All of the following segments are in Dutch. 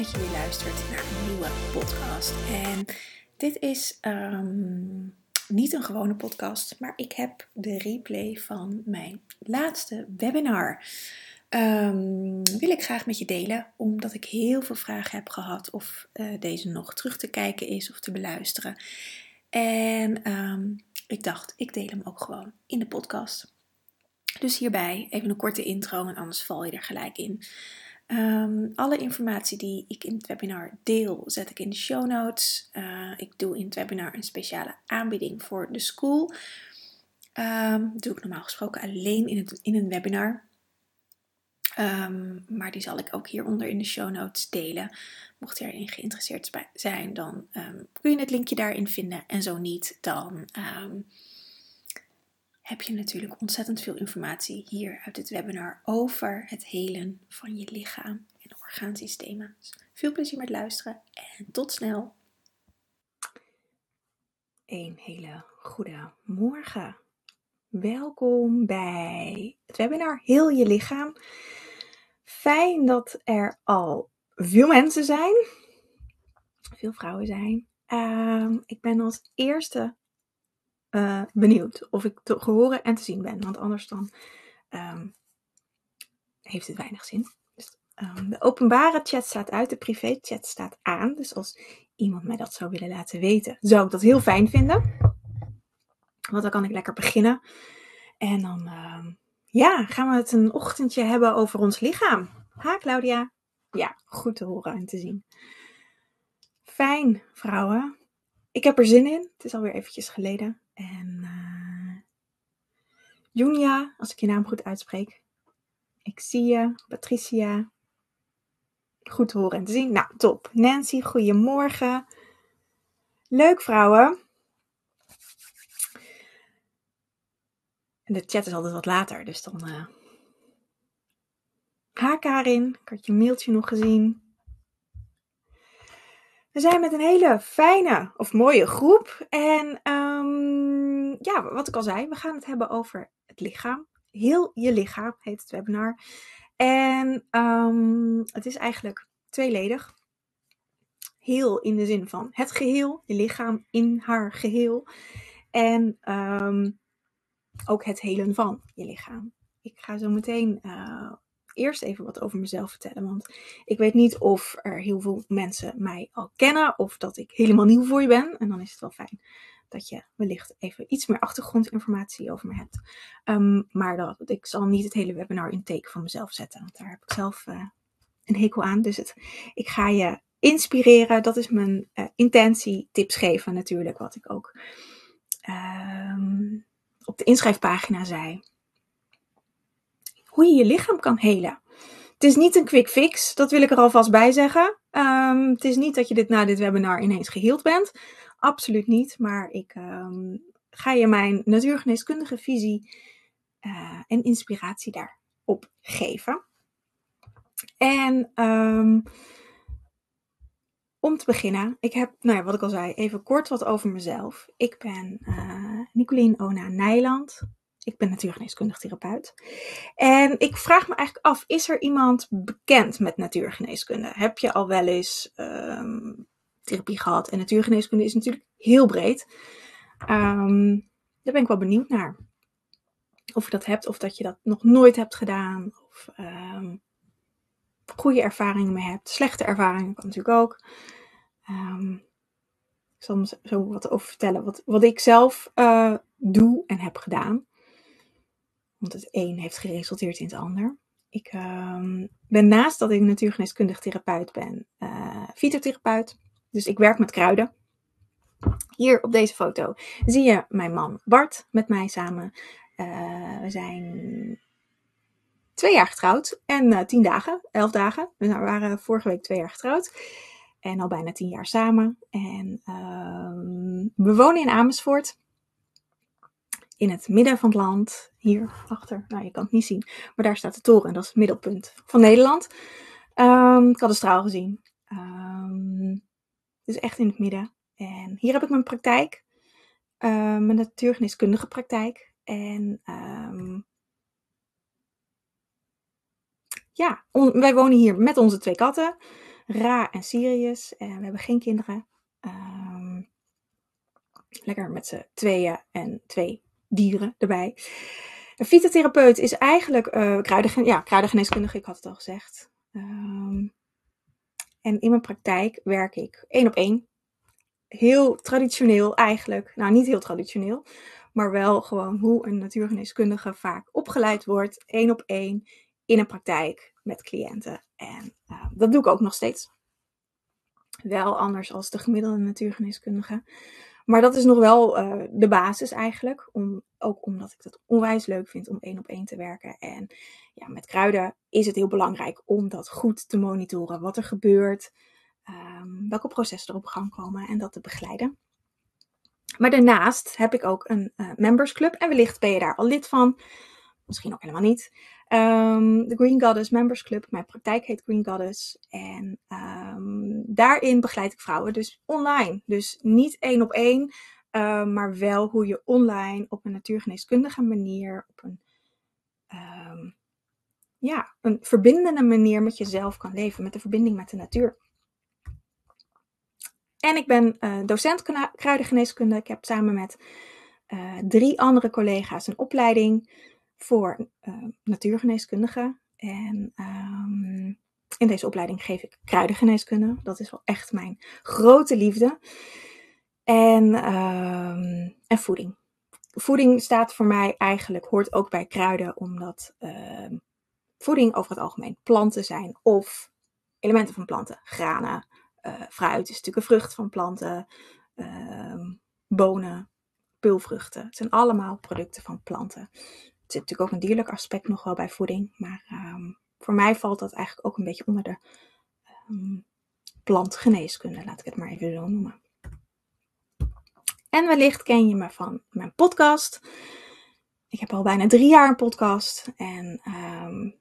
Dat je weer luistert naar een nieuwe podcast. En dit is um, niet een gewone podcast, maar ik heb de replay van mijn laatste webinar. Um, wil ik graag met je delen, omdat ik heel veel vragen heb gehad of uh, deze nog terug te kijken is of te beluisteren. En um, ik dacht, ik deel hem ook gewoon in de podcast. Dus hierbij even een korte intro en anders val je er gelijk in. Um, alle informatie die ik in het webinar deel, zet ik in de show notes. Uh, ik doe in het webinar een speciale aanbieding voor de school. Um, doe ik normaal gesproken alleen in, het, in een webinar. Um, maar die zal ik ook hieronder in de show notes delen. Mocht je erin geïnteresseerd zijn, dan kun je het linkje daarin vinden. En zo niet, dan heb je natuurlijk ontzettend veel informatie hier uit dit webinar over het helen van je lichaam en orgaansystemen. Dus veel plezier met luisteren en tot snel. Een hele goede morgen. Welkom bij het webinar Heel je lichaam. Fijn dat er al veel mensen zijn, veel vrouwen zijn. Uh, ik ben als eerste uh, benieuwd of ik te horen en te zien ben. Want anders dan um, heeft het weinig zin. Dus, um, de openbare chat staat uit, de privé chat staat aan. Dus als iemand mij dat zou willen laten weten, zou ik dat heel fijn vinden. Want dan kan ik lekker beginnen. En dan um, ja, gaan we het een ochtendje hebben over ons lichaam. Ha, Claudia? Ja, goed te horen en te zien. Fijn, vrouwen. Ik heb er zin in. Het is alweer eventjes geleden. En uh, Junia, als ik je naam goed uitspreek. Ik zie je. Patricia. Goed te horen en te zien. Nou, top. Nancy, goedemorgen. Leuk vrouwen. En de chat is altijd wat later, dus dan... Uh... Ha Karin, ik had je mailtje nog gezien. We zijn met een hele fijne of mooie groep. En um, ja, wat ik al zei, we gaan het hebben over het lichaam. Heel je lichaam heet het webinar. En um, het is eigenlijk tweeledig. Heel in de zin van het geheel, je lichaam in haar geheel. En um, ook het helen van je lichaam. Ik ga zo meteen uh, eerst even wat over mezelf vertellen. Want ik weet niet of er heel veel mensen mij al kennen of dat ik helemaal nieuw voor je ben. En dan is het wel fijn dat je wellicht even iets meer achtergrondinformatie over me hebt. Um, maar dat, ik zal niet het hele webinar in teken van mezelf zetten. Want daar heb ik zelf uh, een hekel aan. Dus het, ik ga je inspireren. Dat is mijn uh, intentie. Tips geven natuurlijk. Wat ik ook um, op de inschrijfpagina zei hoe je je lichaam kan helen. Het is niet een quick fix, dat wil ik er alvast bij zeggen. Um, het is niet dat je dit na dit webinar ineens geheeld bent. Absoluut niet. Maar ik um, ga je mijn natuurgeneeskundige visie uh, en inspiratie daarop geven. En um, om te beginnen, ik heb, nou ja, wat ik al zei, even kort wat over mezelf. Ik ben uh, Nicolien Ona Nijland. Ik ben natuurgeneeskundig therapeut. En ik vraag me eigenlijk af, is er iemand bekend met natuurgeneeskunde? Heb je al wel eens um, therapie gehad? En natuurgeneeskunde is natuurlijk heel breed. Um, daar ben ik wel benieuwd naar. Of je dat hebt, of dat je dat nog nooit hebt gedaan. Of um, goede ervaringen mee hebt. Slechte ervaringen kan natuurlijk ook. ik zal zo wat over vertellen wat, wat ik zelf uh, doe en heb gedaan. Want het een heeft geresulteerd in het ander. Ik um, ben naast dat ik natuurgeneeskundig therapeut ben, uh, fytotherapeut. Dus ik werk met kruiden. Hier op deze foto zie je mijn man Bart met mij samen. Uh, we zijn twee jaar getrouwd en uh, tien dagen, elf dagen. We waren vorige week twee jaar getrouwd en al bijna tien jaar samen. En uh, we wonen in Amersfoort, in het midden van het land, hier achter. Nou, je kan het niet zien, maar daar staat de toren. Dat is het middelpunt van Nederland. Um, gezien. Um, dus echt in het midden. En hier heb ik mijn praktijk, uh, mijn natuurgeneeskundige praktijk. En um, ja, wij wonen hier met onze twee katten, Ra en Sirius. En we hebben geen kinderen. Um, lekker met z'n tweeën en twee dieren erbij. Een fytotherapeut is eigenlijk uh, ja, kruidengeneeskundige, ik had het al gezegd. Um, en in mijn praktijk werk ik één op één. Heel traditioneel eigenlijk. Nou, niet heel traditioneel. Maar wel gewoon hoe een natuurgeneeskundige vaak opgeleid wordt. één op één in een praktijk met cliënten. En uh, dat doe ik ook nog steeds. Wel anders als de gemiddelde natuurgeneeskundige. Maar dat is nog wel uh, de basis eigenlijk. Om, ook omdat ik het onwijs leuk vind om één op één te werken. En ja, met kruiden is het heel belangrijk om dat goed te monitoren. Wat er gebeurt, um, welke processen er op gang komen en dat te begeleiden. Maar daarnaast heb ik ook een uh, membersclub. En wellicht ben je daar al lid van. Misschien ook helemaal niet. Um, de Green Goddess Members Club. Mijn praktijk heet Green Goddess. En um, daarin begeleid ik vrouwen dus online. Dus niet één op één, uh, maar wel hoe je online op een natuurgeneeskundige manier, op een, ja, een verbindende manier met jezelf kan leven. Met de verbinding met de natuur. En ik ben uh, docent kruidengeneeskunde. Ik heb samen met uh, drie andere collega's een opleiding voor uh, natuurgeneeskundige. En um, in deze opleiding geef ik kruidengeneeskunde. Dat is wel echt mijn grote liefde. En, um, en voeding. Voeding staat voor mij eigenlijk, hoort ook bij kruiden, omdat uh, voeding over het algemeen planten zijn of elementen van planten. Granen, uh, fruit is natuurlijk een vrucht van planten, bonen, pulvruchten. Het zijn allemaal producten van planten zit natuurlijk ook een dierlijk aspect nog wel bij voeding. Maar um, voor mij valt dat eigenlijk ook een beetje onder de um, plantgeneeskunde, laat ik het maar even zo noemen. En wellicht ken je me van mijn podcast. Ik heb al bijna drie jaar een podcast. En um,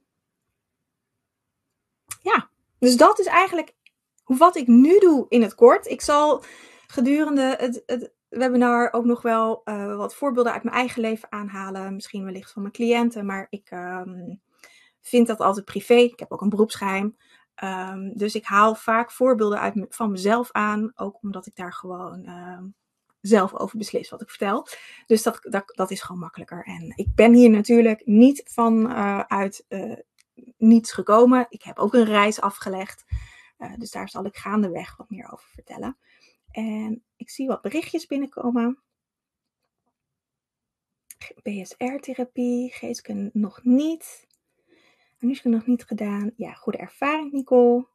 ja, dus dat is eigenlijk wat ik nu doe in het kort. Ik zal gedurende het, het webinar ook nog wel uh, wat voorbeelden uit mijn eigen leven aanhalen. Misschien wellicht van mijn cliënten, maar ik um, vind dat altijd privé. Ik heb ook een beroepsgeheim. Um, dus ik haal vaak voorbeelden uit van mezelf aan, ook omdat ik daar gewoon um, zelf over beslis wat ik vertel. Dus dat, dat, dat is gewoon makkelijker. En ik ben hier natuurlijk niet van uh, uit uh, niets gekomen. Ik heb ook een reis afgelegd. Dus daar zal ik gaandeweg wat meer over vertellen. En ik zie wat berichtjes binnenkomen. BSR-therapie, geestkunde nog niet. Anushka nog niet gedaan. Ja, goede ervaring, Nicole.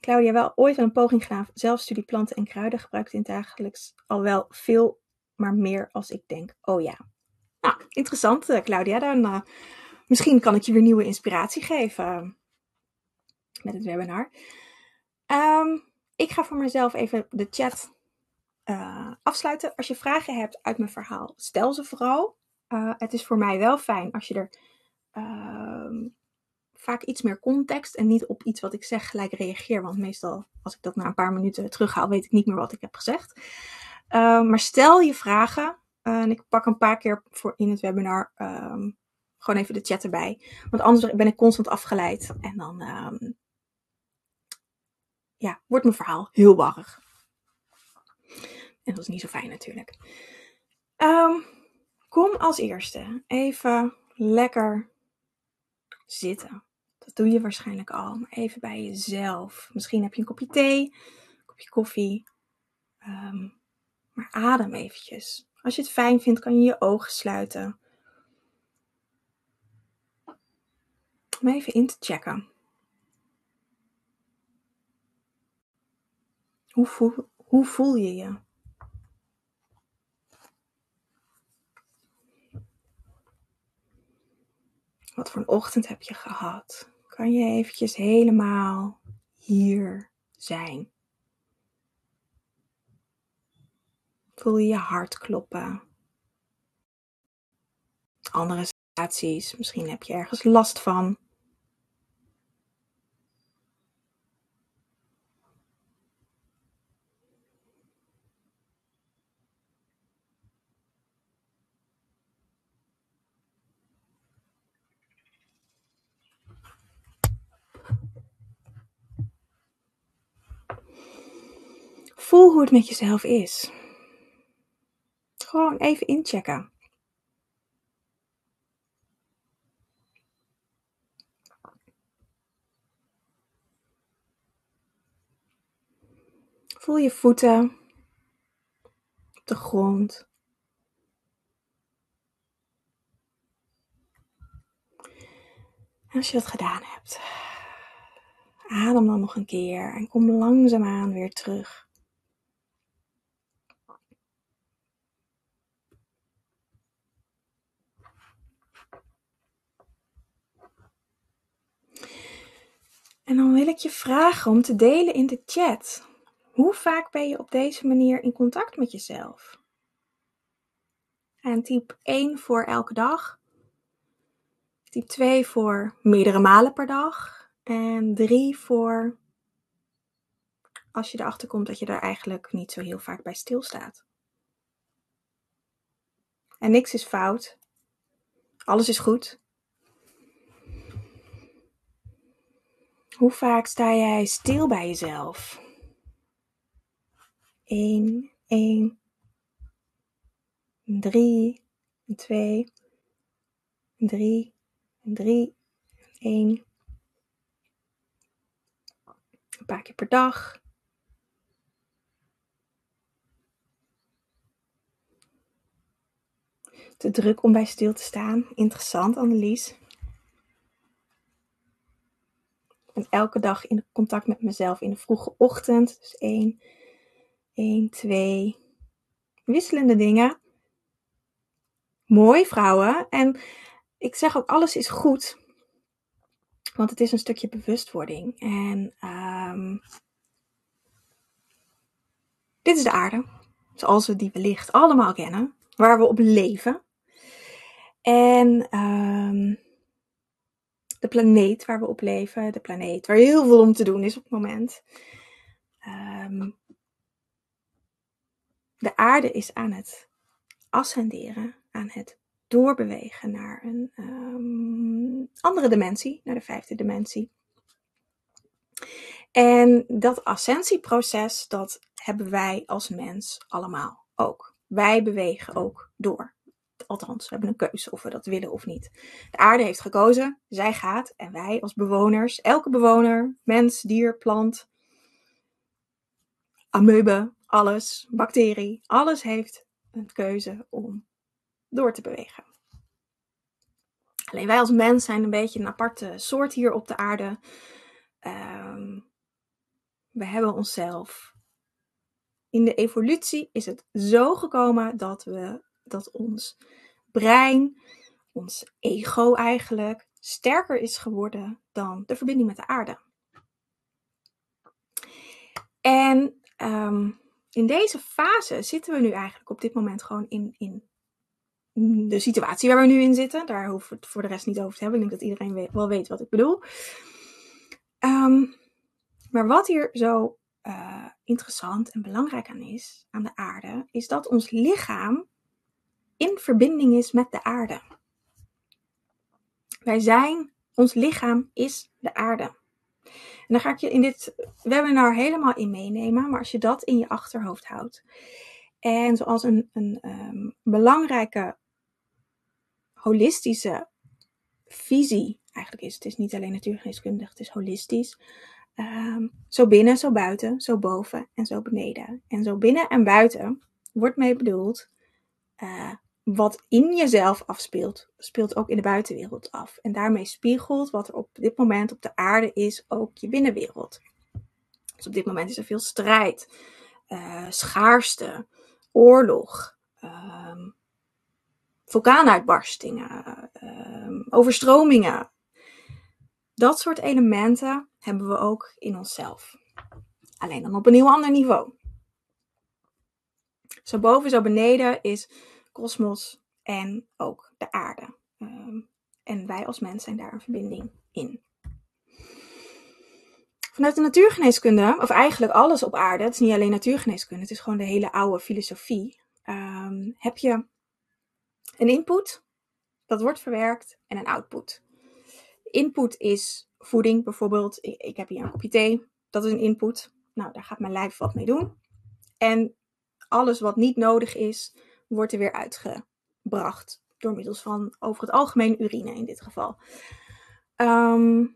Claudia, wel ooit een poging gedaan. Zelfstudie planten en kruiden gebruikt in dagelijks al wel veel, maar meer als ik denk. Oh ja. Nou, interessant, eh, Claudia. Dan, uh, misschien kan ik je weer nieuwe inspiratie geven met het webinar. Um, ik ga voor mezelf even de chat uh, afsluiten. Als je vragen hebt uit mijn verhaal, stel ze vooral. Uh, het is voor mij wel fijn als je er uh, vaak iets meer context en niet op iets wat ik zeg gelijk reageer. Want meestal, als ik dat na een paar minuten terughaal, weet ik niet meer wat ik heb gezegd. Ehm, maar stel je vragen. en ik pak een paar keer voor in het webinar ehm, gewoon even de chat erbij. Want anders ben ik constant afgeleid. En dan ja, wordt mijn verhaal heel warrig. En dat is niet zo fijn natuurlijk. Um, kom als eerste even lekker zitten. Dat doe je waarschijnlijk al, maar even bij jezelf. Misschien heb je een kopje thee, een kopje koffie. Um, maar adem eventjes. Als je het fijn vindt, kan je je ogen sluiten. Om even in te checken. Hoe voel, hoe voel je je? Wat voor een ochtend heb je gehad? Kan je eventjes helemaal hier zijn? Voel je je hart kloppen? Andere situaties, misschien heb je ergens last van. Voel hoe het met jezelf is. Gewoon even inchecken. Voel je voeten op de grond. als je dat gedaan hebt, adem dan nog een keer en kom langzaamaan weer terug En dan wil ik je vragen om te delen in de chat. Hoe vaak ben je op deze manier in contact met jezelf? En type 1 voor elke dag. Type 2 voor meerdere malen per dag. En 3 voor als je erachter komt dat je daar eigenlijk niet zo heel vaak bij stilstaat. En niks is fout. Alles is goed. Hoe vaak sta jij stil bij jezelf? 1, 1, 3, 2, 3, 3, 1. Een paar keer per dag. Te druk om bij stil te staan. Interessant, Annelies. Ben elke dag in contact met mezelf in de vroege ochtend. Dus één, één, twee. Wisselende dingen. Mooi, vrouwen. En ik zeg ook, alles is goed. Want het is een stukje bewustwording. En um, dit is de aarde. Zoals we die wellicht allemaal kennen. Waar we op leven. En um, de planeet waar we op leven, de planeet waar heel veel om te doen is op het moment. Ehm, de aarde is aan het ascenderen, aan het doorbewegen naar een um, andere dimensie, naar de vijfde dimensie. En dat ascensieproces, dat hebben wij als mens allemaal ook. Wij bewegen ook door. Althans, we hebben een keuze of we dat willen of niet. De aarde heeft gekozen, zij gaat en wij als bewoners, elke bewoner, mens, dier, plant, amoebe, alles, bacterie, alles heeft een keuze om door te bewegen. Alleen wij als mens zijn een beetje een aparte soort hier op de aarde. Um, we hebben onszelf. In de evolutie is het zo gekomen dat we dat ons brein, ons ego eigenlijk, sterker is geworden dan de verbinding met de aarde. En um, in deze fase zitten we nu eigenlijk op dit moment gewoon in, in de situatie waar we nu in zitten. Daar hoeven we het voor de rest niet over te hebben. Ik denk dat iedereen wel weet wat ik bedoel. Um, maar wat hier zo uh, interessant en belangrijk aan is, aan de aarde, is dat ons lichaam in verbinding is met de aarde. Wij zijn, ons lichaam is de aarde. En dan ga ik je in dit webinar helemaal in meenemen, maar als je dat in je achterhoofd houdt. En zoals een, een um, belangrijke holistische visie, eigenlijk is het is niet alleen natuurgeneeskundig, het is holistisch. Um, zo binnen, zo buiten, zo boven en zo beneden. En zo binnen en buiten wordt mee bedoeld uh, wat in jezelf afspeelt, speelt ook in de buitenwereld af. En daarmee spiegelt wat er op dit moment op de aarde is, ook je binnenwereld. Dus op dit moment is er veel strijd, uh, schaarste, oorlog, um, vulkaanuitbarstingen, um, overstromingen. Dat soort elementen hebben we ook in onszelf. Alleen dan op een heel ander niveau. Zo boven, zo beneden is kosmos en ook de aarde. Ehm, en wij als mens zijn daar een verbinding in. Vanuit de natuurgeneeskunde, of eigenlijk alles op aarde, het is niet alleen natuurgeneeskunde, het is gewoon de hele oude filosofie, ehm, heb je een input, dat wordt verwerkt, en een output. Input is voeding bijvoorbeeld. Ik, ik heb hier een kopje thee, dat is een input. Nou, daar gaat mijn lijf wat mee doen. En alles wat niet nodig is, wordt er weer uitgebracht. Door middels van over het algemeen urine in dit geval. Ehm,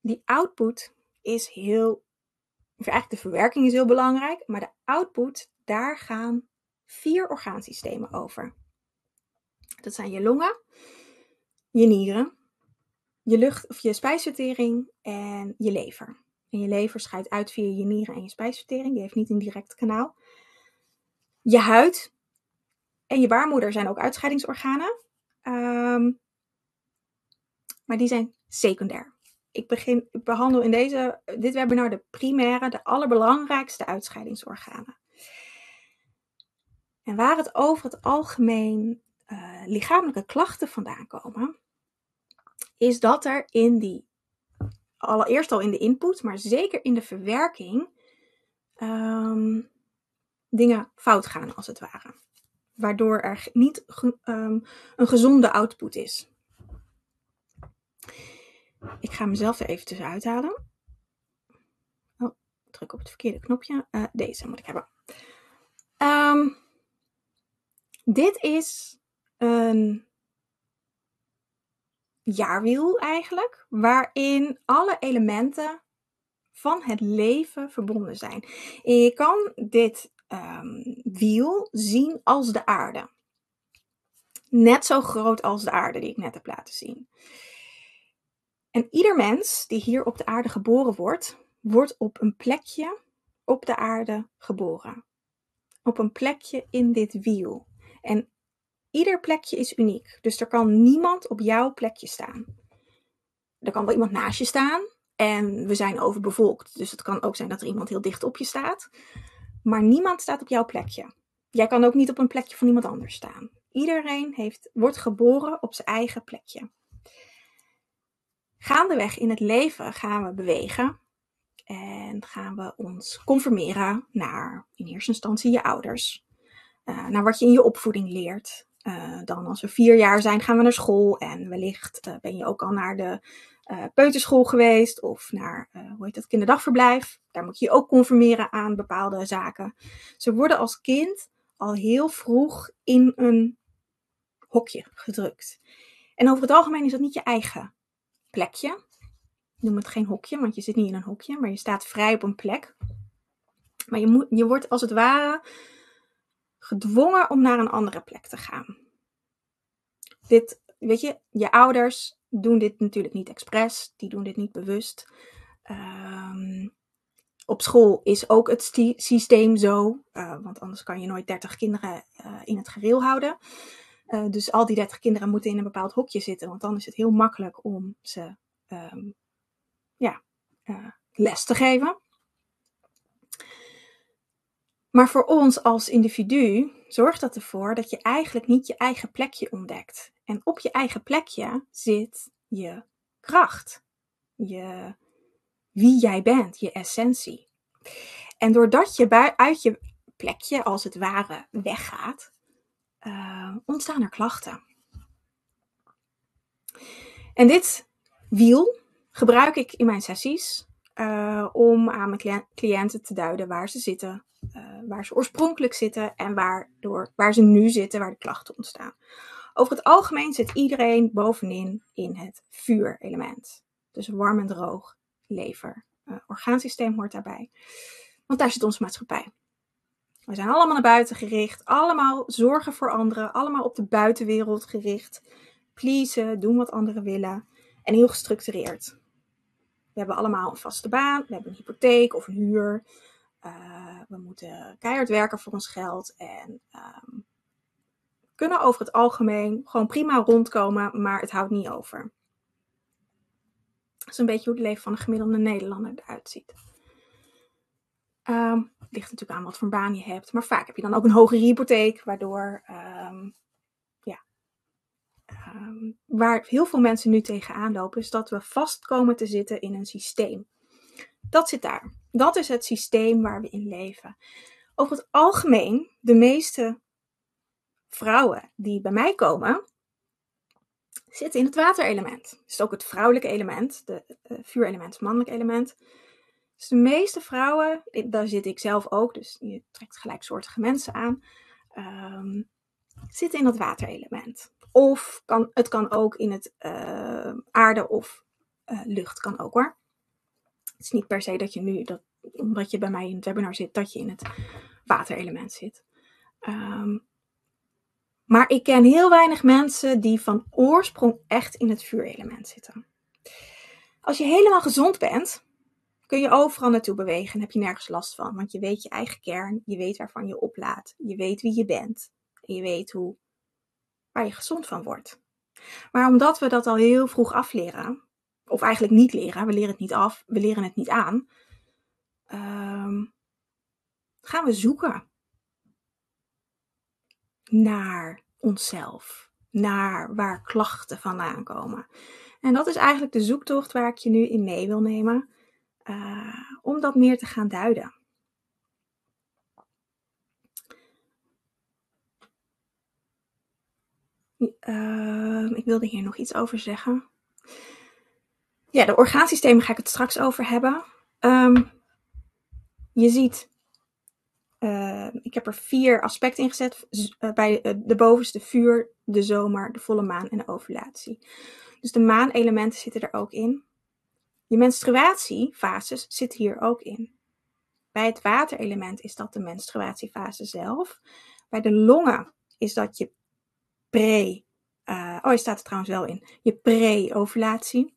die output is heel. Eigenlijk de verwerking is heel belangrijk. Maar de output, daar gaan vier orgaansystemen over. Dat zijn je longen, je nieren, je lucht of je spijsvertering en je lever. En je lever scheidt uit via je nieren en je spijsvertering. Die heeft niet een direct kanaal. Je huid en je baarmoeder zijn ook uitscheidingsorganen. Um, maar die zijn secundair. Ik, begin, behandel in deze, dit webinar de primaire, de allerbelangrijkste uitscheidingsorganen. En waar het over het algemeen uh, lichamelijke klachten vandaan komen, is dat er in die, allereerst al in de input, maar zeker in de verwerking, um, dingen fout gaan als het ware. Waardoor er niet um, een gezonde output is. Ik ga mezelf er even tussen uithalen. Oh, druk op het verkeerde knopje. Uh, deze moet ik hebben. Um, dit is een jaarwiel eigenlijk, waarin alle elementen van het leven verbonden zijn. Je kan dit um, wiel zien als de aarde. Net zo groot als de aarde die ik net heb laten zien. En ieder mens die hier op de aarde geboren wordt, wordt op een plekje op de aarde geboren. Op een plekje in dit wiel. En Ieder plekje is uniek, dus er kan niemand op jouw plekje staan. Er kan wel iemand naast je staan en we zijn overbevolkt, dus het kan ook zijn dat er iemand heel dicht op je staat. Maar niemand staat op jouw plekje. Jij kan ook niet op een plekje van iemand anders staan. Iedereen heeft, wordt geboren op zijn eigen plekje. Gaandeweg in het leven gaan we bewegen en gaan we ons conformeren naar in eerste instantie je ouders, uh, naar wat je in je opvoeding leert, uh, dan als we vier jaar zijn, gaan we naar school. En wellicht uh, ben je ook al naar de uh, peuterschool geweest of naar, hoe heet dat, kinderdagverblijf. Daar moet je je ook conformeren aan bepaalde zaken. Ze worden als kind al heel vroeg in een hokje gedrukt. En over het algemeen is dat niet je eigen plekje. Noem het geen hokje, want je zit niet in een hokje, maar je staat vrij op een plek. Maar je, moet, je wordt als het ware gedwongen om naar een andere plek te gaan. Dit, weet je, je ouders doen dit natuurlijk niet expres, die doen dit niet bewust. Um, op school is ook het systeem zo, uh, want anders kan je nooit 30 kinderen uh, in het gereel houden. Uh, dus al die 30 kinderen moeten in een bepaald hokje zitten, want dan is het heel makkelijk om ze um, ja, les te geven. Maar voor ons als individu zorgt dat ervoor dat je eigenlijk niet je eigen plekje ontdekt. En op je eigen plekje zit je kracht, je, wie jij bent, je essentie. En doordat je uit je plekje als het ware weggaat, uh, ontstaan er klachten. En dit wiel gebruik ik in mijn sessies uh, om aan mijn cliënten te duiden waar ze zitten, uh, waar ze oorspronkelijk zitten en waardoor, waar ze nu zitten, waar de klachten ontstaan. Over het algemeen zit iedereen bovenin in het vuurelement. Dus warm en droog, lever. Uh, orgaansysteem hoort daarbij. Want daar zit onze maatschappij. We zijn allemaal naar buiten gericht, allemaal zorgen voor anderen, allemaal op de buitenwereld gericht. Pleasen, doen wat anderen willen en heel gestructureerd. We hebben allemaal een vaste baan, we hebben een hypotheek of een huur. Uh, we moeten keihard werken voor ons geld en um, kunnen over het algemeen gewoon prima rondkomen, maar het houdt niet over. Dat is een beetje hoe het leven van een gemiddelde Nederlander eruit ziet. Um, ligt natuurlijk aan wat voor baan je hebt. Maar vaak heb je dan ook een hogere hypotheek, waardoor ehm, ja, waar heel veel mensen nu tegenaan lopen, is dat we vast komen te zitten in een systeem. Dat zit daar. Dat is het systeem waar we in leven. Over het algemeen, de meeste vrouwen die bij mij komen, zitten in het waterelement. Is ook het vrouwelijke element, de uh, vuurelement, het mannelijk element. Dus de meeste vrouwen, daar zit ik zelf ook, dus je trekt gelijksoortige mensen aan, um, zitten in dat waterelement. Of kan, het kan ook in het uh, aarde of lucht, kan ook hoor. Is niet per se dat je nu, dat, omdat je bij mij in het webinar zit, dat je in het waterelement zit. Um, maar ik ken heel weinig mensen die van oorsprong echt in het vuurelement zitten. Als je helemaal gezond bent, kun je overal naartoe bewegen en heb je nergens last van. Want je weet je eigen kern, je weet waarvan je oplaat, je weet wie je bent en je weet hoe, waar je gezond van wordt. Maar omdat we dat al heel vroeg afleren, of eigenlijk niet leren, we leren het niet af, we leren het niet aan, um, gaan we zoeken naar onszelf, naar waar klachten vandaan komen. En dat is eigenlijk de zoektocht waar ik je nu in mee wil nemen, uh, om dat meer te gaan duiden. Uh, ik wilde hier nog iets over zeggen. Ja, de orgaansystemen ga ik het straks over hebben. Um, je ziet uh, ik heb er vier aspecten in gezet. Uh, bij uh, de bovenste vuur, de zomer, de volle maan en de ovulatie. Dus de maanelementen zitten er ook in. Je menstruatiefases zitten hier ook in. Bij het waterelement is dat de menstruatiefase zelf. Bij de longen is dat je pre. oh, je staat er trouwens wel in. Je pre-ovulatie.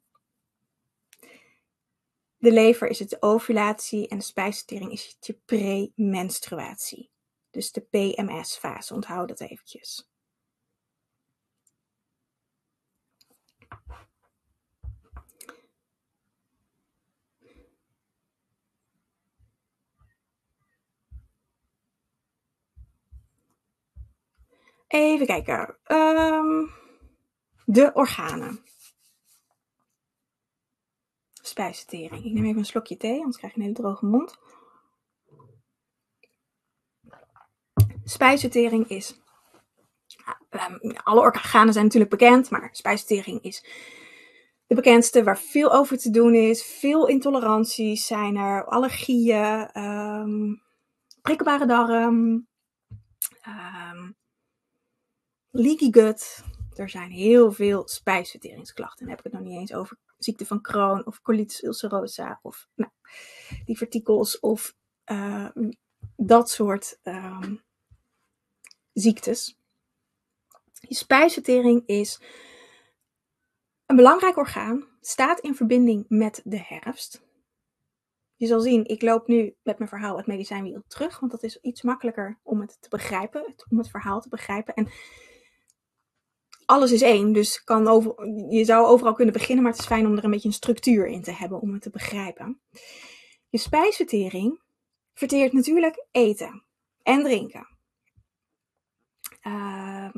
De lever is het de ovulatie en de spijsvertering is je premenstruatie. Dus de PMS-fase, onthoud dat eventjes. Even kijken. Um, de organen spijsvertering. Ik neem even een slokje thee, anders krijg je een hele droge mond. Spijsvertering is. Um, alle organen zijn natuurlijk bekend, maar spijsvertering is de bekendste waar veel over te doen is. Veel intoleranties zijn er, allergieën, um, prikkelbare darm, um, leaky gut. Er zijn heel veel spijsverteringsklachten. Daar heb ik het nog niet eens over ziekte van Crohn of colitis ulcerosa of nou, divertikels of uh, dat soort um, ziektes. Je spijsvertering is een belangrijk orgaan, staat in verbinding met de herfst. Je zal zien, ik loop nu met mijn verhaal het medicijnwiel terug, want dat is iets makkelijker om het te begrijpen, om het verhaal te begrijpen. En alles is één, dus kan over, je zou overal kunnen beginnen, maar het is fijn om er een beetje een structuur in te hebben om het te begrijpen. Je spijsvertering verteert natuurlijk eten en drinken. Uh,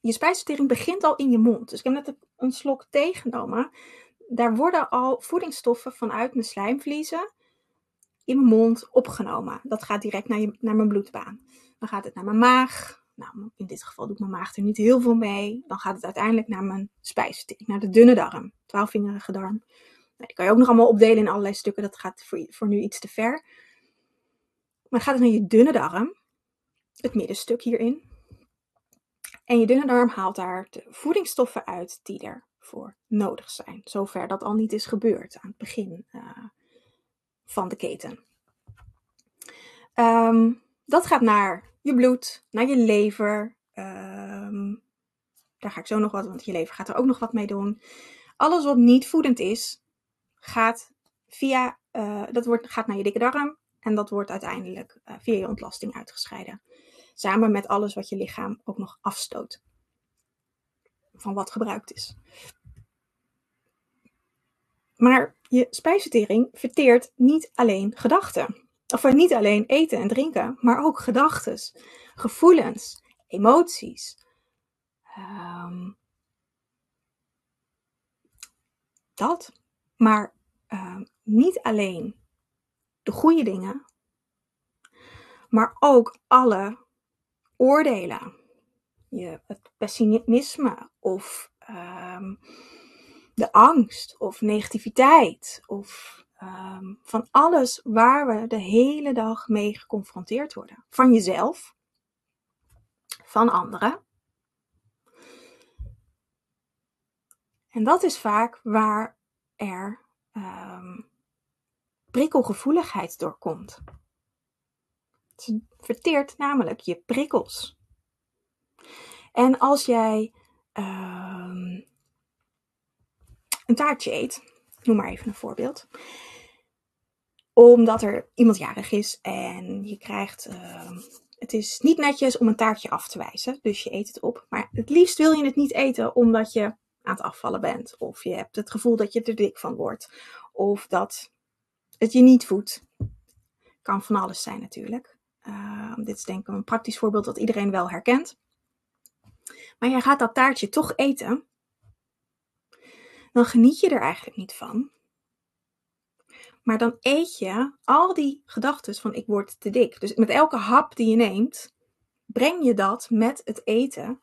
je spijsvertering begint al in je mond. Dus ik heb net een slok thee genomen. Daar worden al voedingsstoffen vanuit mijn slijmvliezen in mijn mond opgenomen. Dat gaat direct naar, je, naar mijn bloedbaan. Dan gaat het naar mijn maag, nou, in dit geval doet mijn maag er niet heel veel mee. Dan gaat het uiteindelijk naar mijn spijsvertering, naar de dunne darm, twaalfvingerige darm. Nou, die kan je ook nog allemaal opdelen in allerlei stukken. Dat gaat voor, voor nu iets te ver. Maar dan gaat het naar je dunne darm, het middenstuk hierin. En je dunne darm haalt daar de voedingsstoffen uit die ervoor nodig zijn. Zover dat al niet is gebeurd aan het begin uh, van de keten. Um, dat gaat naar je bloed, naar je lever. Um, daar ga ik zo nog wat, want je lever gaat er ook nog wat mee doen. Alles wat niet voedend is, gaat, via, uh, dat wordt, gaat naar je dikke darm. En dat wordt uiteindelijk uh, via je ontlasting uitgescheiden. Samen met alles wat je lichaam ook nog afstoot. Van wat gebruikt is. Maar je spijsvertering verteert niet alleen gedachten. Of niet alleen eten en drinken, maar ook gedachten, gevoelens, emoties. Ehm, dat. Maar ehm, niet alleen de goede dingen, maar ook alle oordelen. Je, het pessimisme of ehm, de angst of negativiteit of ehm, van alles waar we de hele dag mee geconfronteerd worden. Van jezelf, van anderen. En dat is vaak waar er um, prikkelgevoeligheid doorkomt. Het verteert namelijk je prikkels. En als jij um, een taartje eet, noem maar even een voorbeeld, omdat er iemand jarig is en je krijgt. Uh, het is niet netjes om een taartje af te wijzen, dus je eet het op. Maar het liefst wil je het niet eten omdat je aan het afvallen bent. Of je hebt het gevoel dat je er dik van wordt. Of dat het je niet voedt. Kan van alles zijn natuurlijk. Uh, dit is denk ik een praktisch voorbeeld dat iedereen wel herkent. Maar je gaat dat taartje toch eten. Dan geniet je er eigenlijk niet van. Maar dan eet je al die gedachten van ik word te dik. Dus met elke hap die je neemt, breng je dat met het eten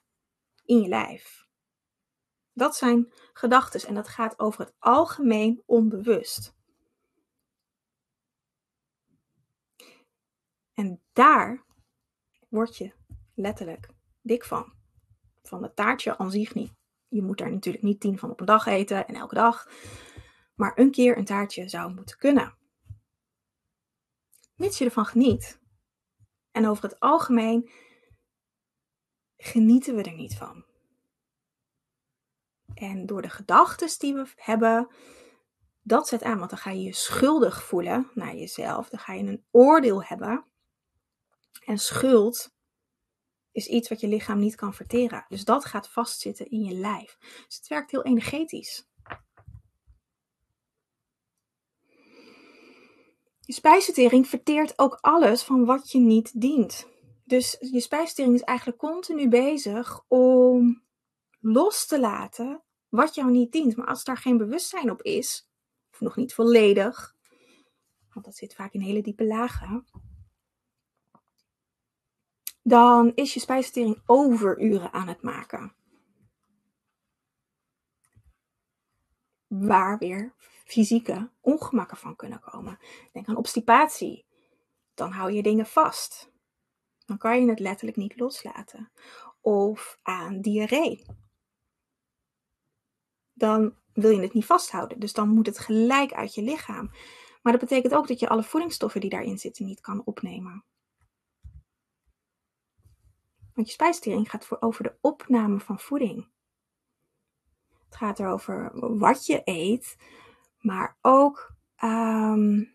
in je lijf. Dat zijn gedachten en dat gaat over het algemeen onbewust. En daar word je letterlijk dik van. Van het taartje aan zich niet. Je moet daar natuurlijk niet tien van op een dag eten en elke dag. Maar een keer een taartje zou moeten kunnen. Mits je ervan geniet. En over het algemeen genieten we er niet van. En door de gedachten die we hebben, dat zet aan. Want dan ga je je schuldig voelen naar jezelf. Dan ga je een oordeel hebben. En schuld is iets wat je lichaam niet kan verteren. Dus dat gaat vastzitten in je lijf. Dus het werkt heel energetisch. Je spijsvertering verteert ook alles van wat je niet dient. Dus je spijsvertering is eigenlijk continu bezig om los te laten wat jou niet dient. Maar als daar geen bewustzijn op is, of nog niet volledig, want dat zit vaak in hele diepe lagen, dan is je spijsvertering overuren aan het maken. Waar weer fysieke ongemakken van kunnen komen. Denk aan obstipatie. Dan hou je dingen vast. Dan kan je het letterlijk niet loslaten. Of aan diarree. Dan wil je het niet vasthouden. Dus dan moet het gelijk uit je lichaam. Maar dat betekent ook dat je alle voedingsstoffen die daarin zitten niet kan opnemen. Want je spijsvertering gaat voor over de opname van voeding. Het gaat erover wat je eet, maar ook um,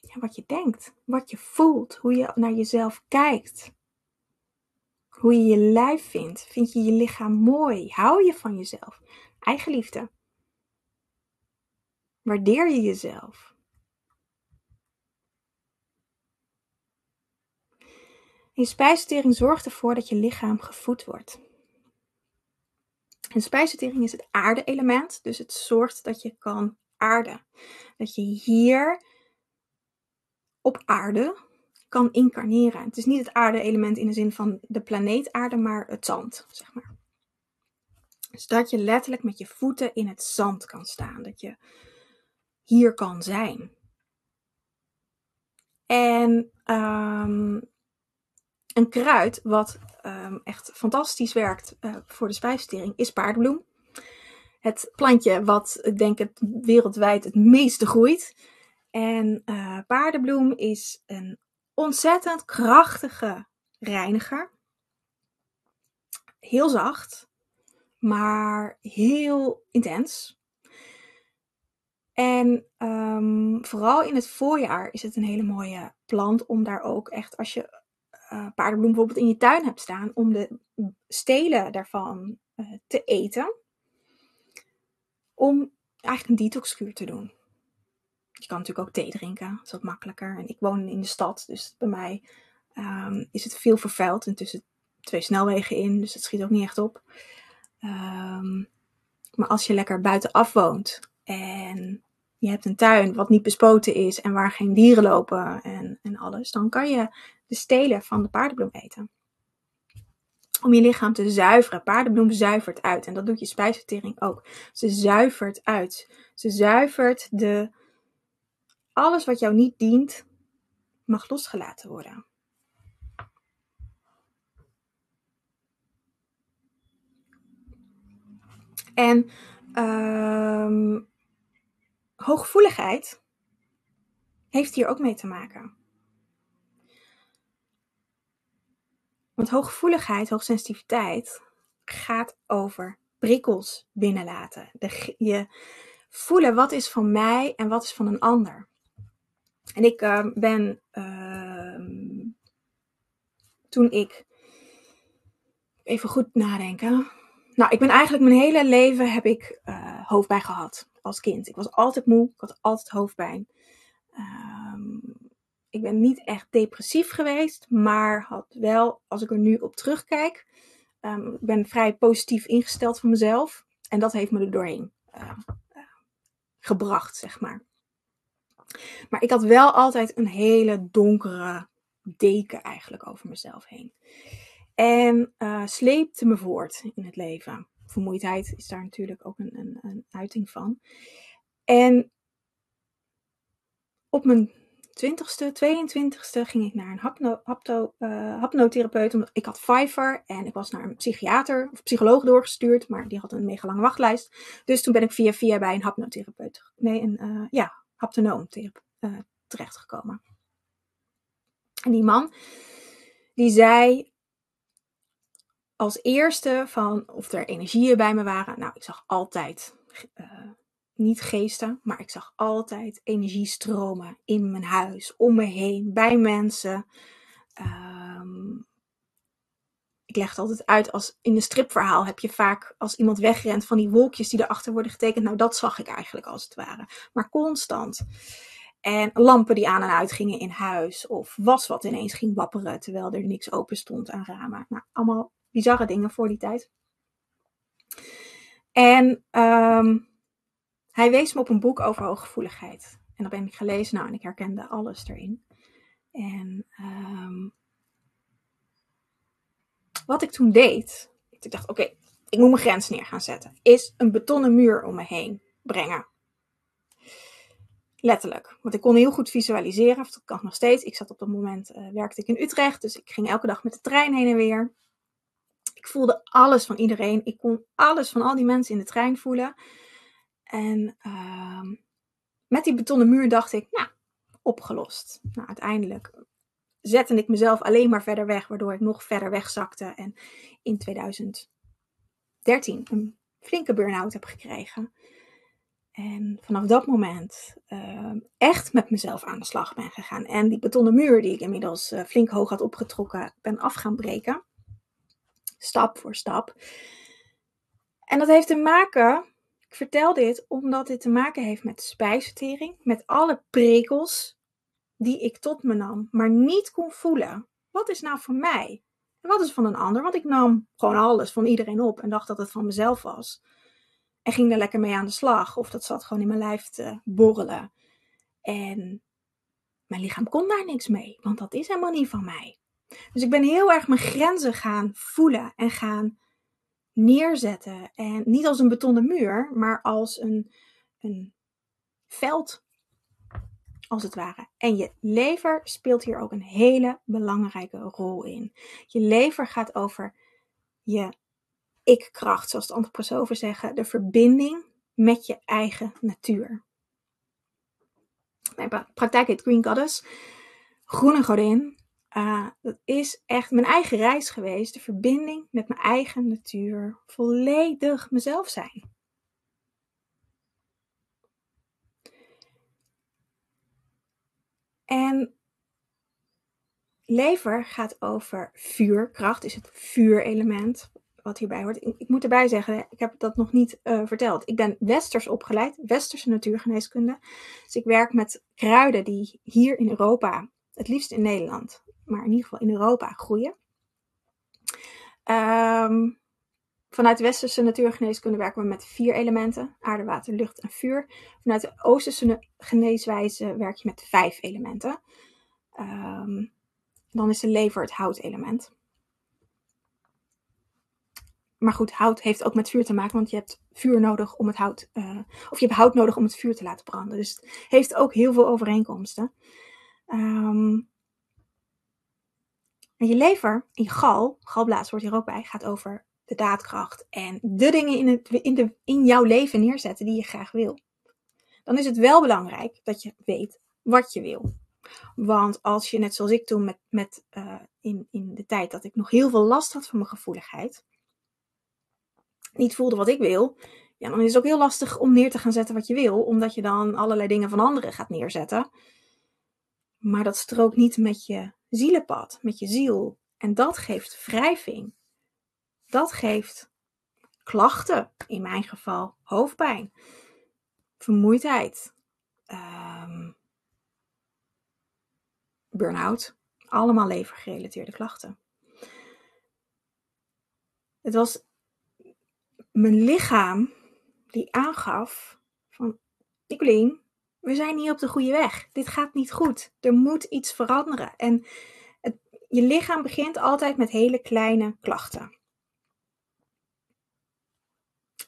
ja, wat je denkt, wat je voelt, hoe je naar jezelf kijkt. Hoe je je lijf vindt. Vind je je lichaam mooi? Hou je van jezelf? Eigenliefde. Waardeer je jezelf? Je spijsvertering zorgt ervoor dat je lichaam gevoed wordt. En spijsvertering is het aarde-element, dus het zorgt dat je kan aarden. Dat je hier op aarde kan incarneren. Het is niet het aarde-element in de zin van de planeet aarde, maar het zand, zeg maar. Dus dat je letterlijk met je voeten in het zand kan staan. Dat je hier kan zijn. En um, een kruid wat um, echt fantastisch werkt uh, voor de spijsvertering is paardenbloem. Het plantje wat ik denk het wereldwijd het meeste groeit. En uh, paardenbloem is een ontzettend krachtige reiniger. Heel zacht, maar heel intens. En um, vooral in het voorjaar is het een hele mooie plant om daar ook echt, als je uh, paardenbloem bijvoorbeeld in je tuin hebt staan, om de stelen daarvan uh, te eten. Om eigenlijk een detoxkuur te doen. Je kan natuurlijk ook thee drinken, dat is wat makkelijker. En ik woon in de stad, dus bij mij um, is het veel vervuild. En tussen twee snelwegen in, dus dat schiet ook niet echt op. Um, maar als je lekker buitenaf woont en je hebt een tuin wat niet bespoten is en waar geen dieren lopen en, en alles, dan kan je de stelen van de paardenbloem eten. Om je lichaam te zuiveren. Paardenbloem zuivert uit. En dat doet je spijsvertering ook. Ze zuivert uit. Ze zuivert de. Alles wat jou niet dient, mag losgelaten worden. En um, hooggevoeligheid heeft hier ook mee te maken. Want hooggevoeligheid, hoogsensitiviteit gaat over prikkels binnenlaten. De, je voelen wat is van mij en wat is van een ander. En ik uh, ben uh, toen ik even goed nadenken. Nou, ik ben eigenlijk mijn hele leven heb ik uh, hoofdpijn gehad als kind. Ik was altijd moe, ik had altijd hoofdpijn. Um, ik ben niet echt depressief geweest, maar had wel, als ik er nu op terugkijk, um, ik ben vrij positief ingesteld van mezelf. En dat heeft me er doorheen uh, uh, gebracht, zeg maar. Maar ik had wel altijd een hele donkere deken eigenlijk over mezelf heen. En uh, sleepte me voort in het leven. Vermoeidheid is daar natuurlijk ook een, een, een uiting van. En op mijn 20ste, 22ste ging ik naar een hapno, hapto, uh, hapnotherapeut. Ik had Fiverr en ik was naar een psychiater of psycholoog doorgestuurd, maar die had een mega lange wachtlijst. Dus toen ben ik via via bij een hapnotherapeut, nee, een uh, ja, haptonoom uh, terechtgekomen. En die man, die zei als eerste van of er energieën bij me waren. Nou, ik zag altijd niet geesten, maar ik zag altijd energie stromen in mijn huis, om me heen, bij mensen. Um, ik leg het altijd uit als in een stripverhaal heb je vaak als iemand wegrent van die wolkjes die erachter worden getekend. Nou, dat zag ik eigenlijk als het ware. Maar constant. En lampen die aan en uit gingen in huis. Of was wat ineens ging wapperen terwijl er niks open stond aan ramen. Nou, allemaal bizarre dingen voor die tijd. En um, hij wees me op een boek over hooggevoeligheid. En dat ben ik gelezen, nou, en ik herkende alles erin. En um, wat ik toen deed, ik dacht, oké, ik moet mijn grens neer gaan zetten, is een betonnen muur om me heen brengen. Letterlijk. Want ik kon heel goed visualiseren, of dat kan nog steeds. Ik zat op dat moment, uh, werkte ik in Utrecht, dus ik ging elke dag met de trein heen en weer. Ik voelde alles van iedereen. Ik kon alles van al die mensen in de trein voelen. En uh, met die betonnen muur dacht ik, nou, opgelost. Nou, uiteindelijk zette ik mezelf alleen maar verder weg, waardoor ik nog verder wegzakte. En in 2013 een flinke burn-out heb gekregen. En vanaf dat moment uh, echt met mezelf aan de slag ben gegaan. En die betonnen muur die ik inmiddels uh, flink hoog had opgetrokken, ben af gaan breken. Stap voor stap. En dat heeft te maken ik vertel dit omdat dit te maken heeft met spijsvertering, met alle prikkels die ik tot me nam, maar niet kon voelen. Wat is nou voor mij? En wat is van een ander? Want ik nam gewoon alles van iedereen op en dacht dat het van mezelf was. En ging er lekker mee aan de slag. Of dat zat gewoon in mijn lijf te borrelen. En mijn lichaam kon daar niks mee, want dat is helemaal niet van mij. Dus ik ben heel erg mijn grenzen gaan voelen en gaan neerzetten. En niet als een betonnen muur, maar als een, een veld, als het ware. En je lever speelt hier ook een hele belangrijke rol in. Je lever gaat over je ik-kracht, zoals de antroposofen zeggen, de verbinding met je eigen natuur. Mijn praktijk heet Green Goddess, groene godin. Uh, dat is echt mijn eigen reis geweest. De verbinding met mijn eigen natuur. Volledig mezelf zijn. En lever gaat over vuurkracht, is het vuurelement wat hierbij hoort. Ik, moet erbij zeggen, ik heb dat nog niet uh, verteld. Ik ben westers opgeleid, westerse natuurgeneeskunde. Dus ik werk met kruiden die hier in Europa, het liefst in Nederland, maar in ieder geval in Europa groeien. Um, vanuit de westerse natuurgeneeskunde werken we met vier elementen: aarde, water, lucht en vuur. Vanuit de oosterse geneeswijze werk je met vijf elementen. Um, dan is de lever het houtelement. Maar goed, hout heeft ook met vuur te maken, want je hebt vuur nodig om het hout, uh, of je hebt hout nodig om het vuur te laten branden. Dus het heeft ook heel veel overeenkomsten. Um, en je lever, in je gal, galblaas hoort hier ook bij, gaat over de daadkracht en de dingen in, het, in, de, in jouw leven neerzetten die je graag wil. Dan is het wel belangrijk dat je weet wat je wil. Want als je, net zoals ik toen met, met uh, in, in de tijd dat ik nog heel veel last had van mijn gevoeligheid, niet voelde wat ik wil, ja, dan is het ook heel lastig om neer te gaan zetten wat je wil, omdat je dan allerlei dingen van anderen gaat neerzetten. Maar dat strookt niet met je zielenpad, met je ziel. En dat geeft wrijving. Dat geeft klachten, in mijn geval hoofdpijn, vermoeidheid, um, burn-out. Allemaal levergerelateerde klachten. Het was mijn lichaam die aangaf van Nicolien, we zijn niet op de goede weg. Dit gaat niet goed. Er moet iets veranderen. En je lichaam begint altijd met hele kleine klachten.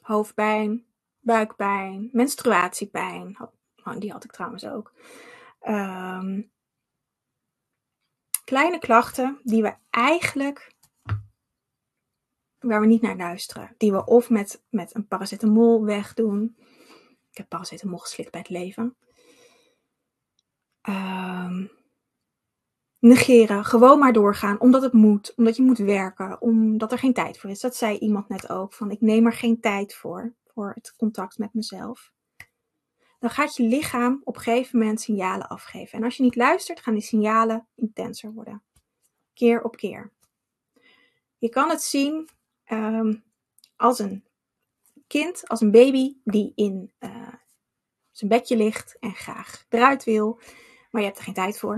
Hoofdpijn, buikpijn, menstruatiepijn. Oh, die had ik trouwens ook. Ehm, kleine klachten die we eigenlijk waar we niet naar luisteren. Die we of met, met een paracetamol wegdoen. Ik heb paracetamol geslikt bij het leven. Um, negeren, gewoon maar doorgaan, omdat het moet, omdat je moet werken, omdat er geen tijd voor is. Dat zei iemand net ook, van ik neem er geen tijd voor, voor het contact met mezelf. Dan gaat je lichaam op een gegeven moment signalen afgeven. En als je niet luistert, gaan die signalen intenser worden. Keer op keer. Je kan het zien um, als een kind, als een baby die in uh, zijn bedje ligt en graag eruit wil, maar je hebt er geen tijd voor.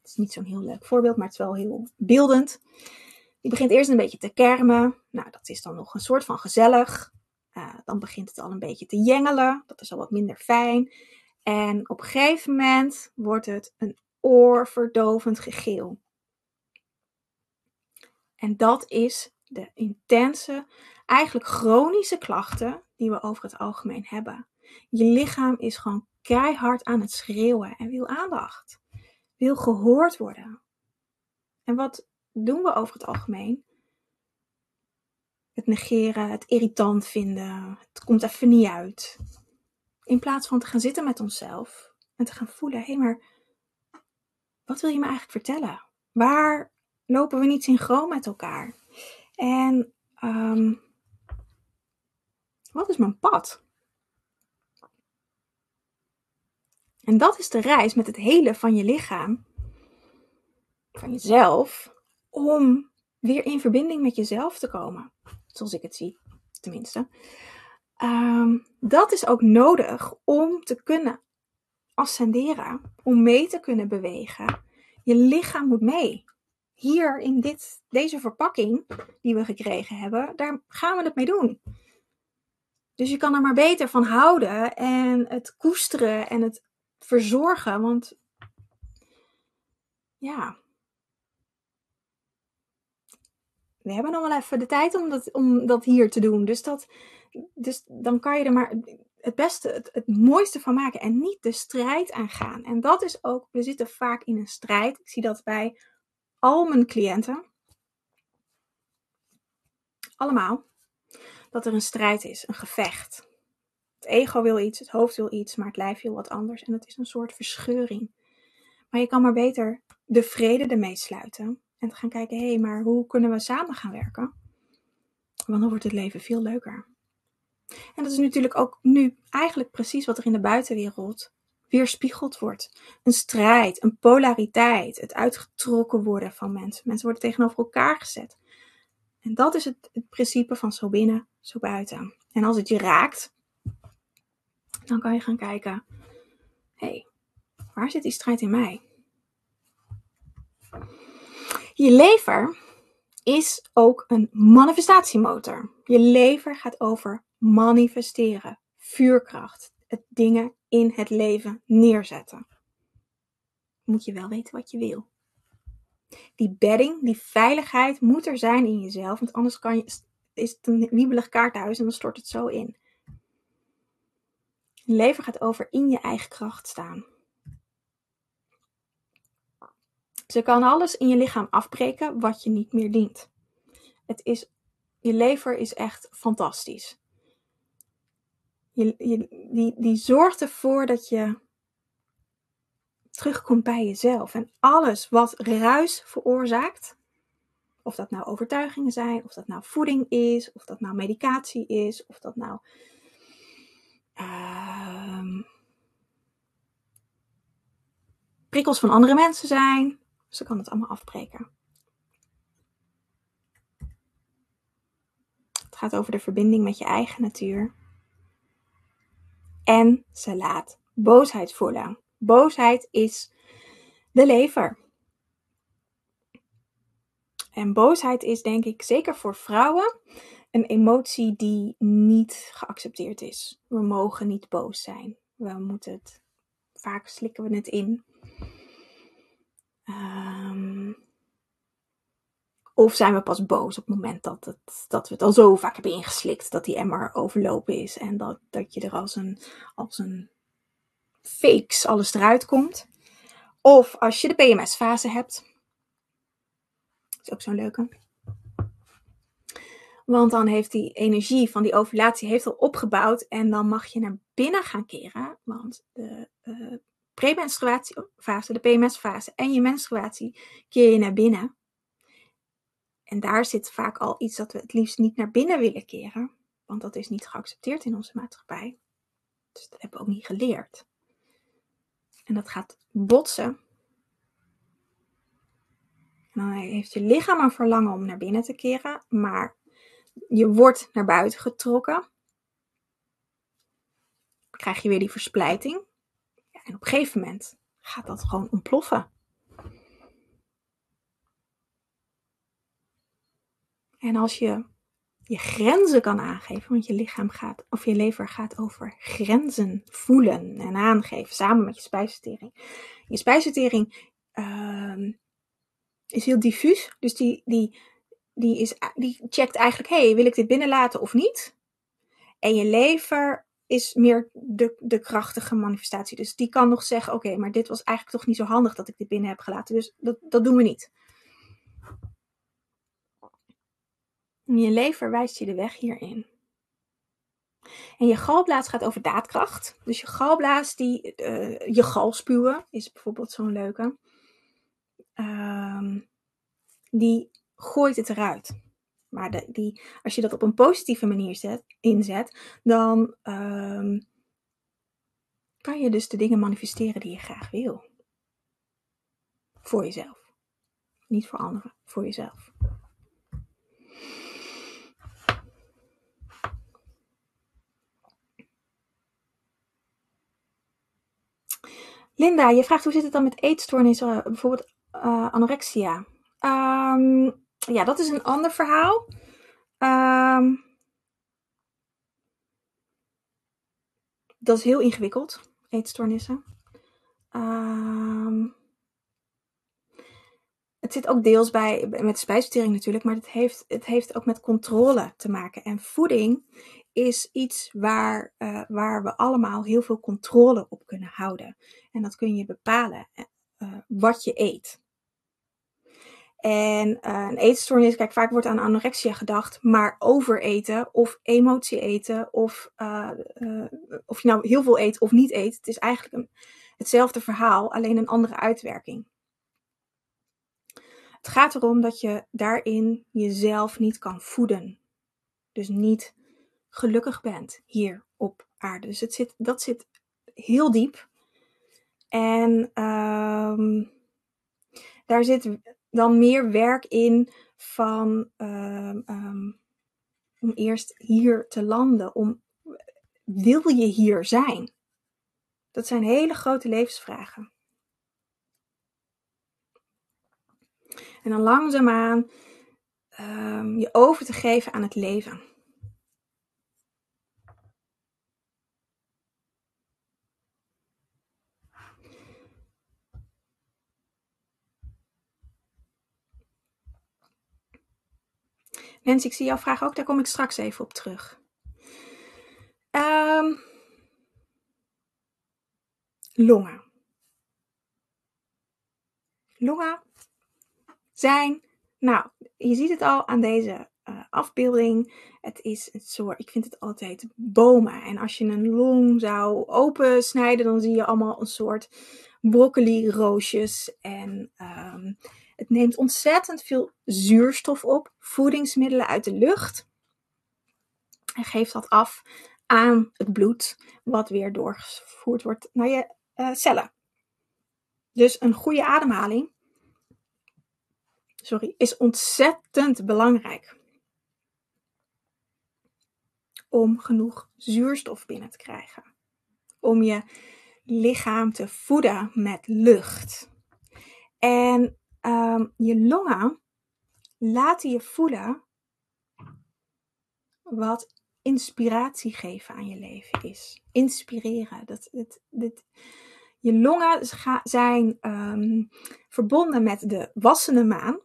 Het is niet zo'n heel leuk voorbeeld, maar het is wel heel beeldend. Die begint eerst een beetje te kermen. Nou, dat is dan nog een soort van gezellig. Uh, dan begint het al een beetje te jengelen. Dat is al wat minder fijn. En op een gegeven moment wordt het een oorverdovend gegil. En dat is de intense, eigenlijk chronische klachten die we over het algemeen hebben. Je lichaam is gewoon keihard aan het schreeuwen en wil aandacht. Wil gehoord worden. En wat doen we over het algemeen? Het negeren, het irritant vinden, het komt even niet uit. In plaats van te gaan zitten met onszelf en te gaan voelen, hé maar wat wil je me eigenlijk vertellen? Waar lopen we niet synchroon met elkaar? En um, wat is mijn pad? En dat is de reis met het hele van je lichaam, van jezelf, om weer in verbinding met jezelf te komen. Zoals ik het zie, tenminste. Um, dat is ook nodig om te kunnen ascenderen, om mee te kunnen bewegen. Je lichaam moet mee hier in dit, deze verpakking die we gekregen hebben, daar gaan we het mee doen. Dus je kan er maar beter van houden en het koesteren en het verzorgen. Want ja, we hebben nog wel even de tijd om dat, om dat hier te doen. Dus, dat, dus dan kan je er maar het beste, het, het mooiste van maken en niet de strijd aangaan. En dat is ook, we zitten vaak in een strijd. Ik zie dat bij al mijn cliënten, allemaal, dat er een strijd is, een gevecht. Het ego wil iets, het hoofd wil iets, maar het lijf wil wat anders. En het is een soort verscheuring. Maar je kan maar beter de vrede ermee sluiten. En gaan kijken, hé, hey, maar hoe kunnen we samen gaan werken? Want dan wordt het leven veel leuker. En dat is natuurlijk ook nu eigenlijk precies wat er in de buitenwereld weerspiegeld wordt. Een strijd, een polariteit, het uitgetrokken worden van mensen. Mensen worden tegenover elkaar gezet. En dat is het, het principe van zo binnen, zo buiten. En als het je raakt, dan kan je gaan kijken: hé, hey, waar zit die strijd in mij? Je lever is ook een manifestatiemotor. Je lever gaat over manifesteren, vuurkracht, het dingen in het leven neerzetten. Moet je wel weten wat je wil. Die bedding, die veiligheid moet er zijn in jezelf, want anders kan je, is het een wiebelig kaarthuis en dan stort het zo in. Je leven gaat over in je eigen kracht staan. Ze kan alles in je lichaam afbreken wat je niet meer dient. Het is, je lever is echt fantastisch. Je, je, die, die zorgt ervoor dat je terugkomt bij jezelf. En alles wat ruis veroorzaakt, of dat nou overtuigingen zijn, of dat nou voeding is, of dat nou medicatie is, of dat nou uh, prikkels van andere mensen zijn. Ze kan het allemaal afbreken. Het gaat over de verbinding met je eigen natuur. En ze laat boosheid voelen. Boosheid is de lever. En boosheid is denk ik zeker voor vrouwen een emotie die niet geaccepteerd is. We mogen niet boos zijn. We moeten het, vaak slikken we het in. Um, of zijn we pas boos op het moment dat, het, dat we het al zo vaak hebben ingeslikt dat die emmer overlopen is en dat, dat je er als een, als een fakes alles eruit komt. Of als je de PMS-fase hebt. Dat is ook zo'n leuke. Want dan heeft die energie van die ovulatie heeft al opgebouwd en dan mag je naar binnen gaan keren. Want de uh, premenstruatiefase, de PMS-fase en je menstruatie keer je naar binnen. En daar zit vaak al iets dat we het liefst niet naar binnen willen keren. Want dat is niet geaccepteerd in onze maatschappij. Dus dat hebben we ook niet geleerd. En dat gaat botsen. En dan heeft je lichaam een verlangen om naar binnen te keren. Maar je wordt naar buiten getrokken. Dan krijg je weer die versplijting. Ja, en op een gegeven moment gaat dat gewoon ontploffen. En als je je grenzen kan aangeven, want je lichaam gaat, of je lever gaat over grenzen voelen en aangeven, samen met je spijsvertering. Je spijsvertering uh, is heel diffuus, dus die, die, die, is, die checkt eigenlijk, hey, wil ik dit binnenlaten of niet? En je lever is meer de, de krachtige manifestatie. Dus die kan nog zeggen, oké, maar dit was eigenlijk toch niet zo handig dat ik dit binnen heb gelaten, dus dat, dat doen we niet. Je lever wijst je de weg hierin. En je galblaas gaat over daadkracht. Dus je galblaas, die, uh, je galspuwen is bijvoorbeeld zo'n leuke. Uh, die gooit het eruit. Maar de, die, als je dat op een positieve manier zet, inzet, dan uh, kan je dus de dingen manifesteren die je graag wil. Voor jezelf. Niet voor anderen, voor jezelf. Linda, je vraagt hoe zit het dan met eetstoornissen, bijvoorbeeld uh, anorexia? Um, ja, dat is een ander verhaal. Um, dat is heel ingewikkeld, eetstoornissen. Um, het zit ook deels bij met spijsvertering natuurlijk, maar het heeft, het heeft ook met controle te maken. En voeding is iets waar, uh, waar we allemaal heel veel controle op kunnen houden. En dat kun je bepalen uh, wat je eet. En een eetstoornis, kijk, vaak wordt aan anorexia gedacht, maar overeten of emotie eten of of je nou heel veel eet of niet eet, het is eigenlijk een, hetzelfde verhaal, alleen een andere uitwerking. Het gaat erom dat je daarin jezelf niet kan voeden. Dus niet gelukkig bent hier op aarde. Dus het zit, dat zit heel diep. En ehm, daar zit dan meer werk in van ehm, ehm, om eerst hier te landen. Om, wil je hier zijn? Dat zijn hele grote levensvragen. En dan langzaamaan je over te geven aan het leven. Mensen, ik zie jouw vraag ook, daar kom ik straks even op terug. Um, longen. Longen zijn, nou, je ziet het al aan deze uh, afbeelding. Het is een soort, ik vind het altijd bomen. En als je een long zou opensnijden, dan zie je allemaal een soort broccoli roosjes. En um, het neemt ontzettend veel zuurstof op, voedingsmiddelen uit de lucht. En geeft dat af aan het bloed, wat weer doorgevoerd wordt naar je uh, cellen. Dus een goede ademhaling sorry, is ontzettend belangrijk. Om genoeg zuurstof binnen te krijgen. Om je lichaam te voeden met lucht. En um, je longen laten je voelen wat inspiratie geven aan je leven is. Inspireren. Dat, je longen zijn um, verbonden met de wassende maan.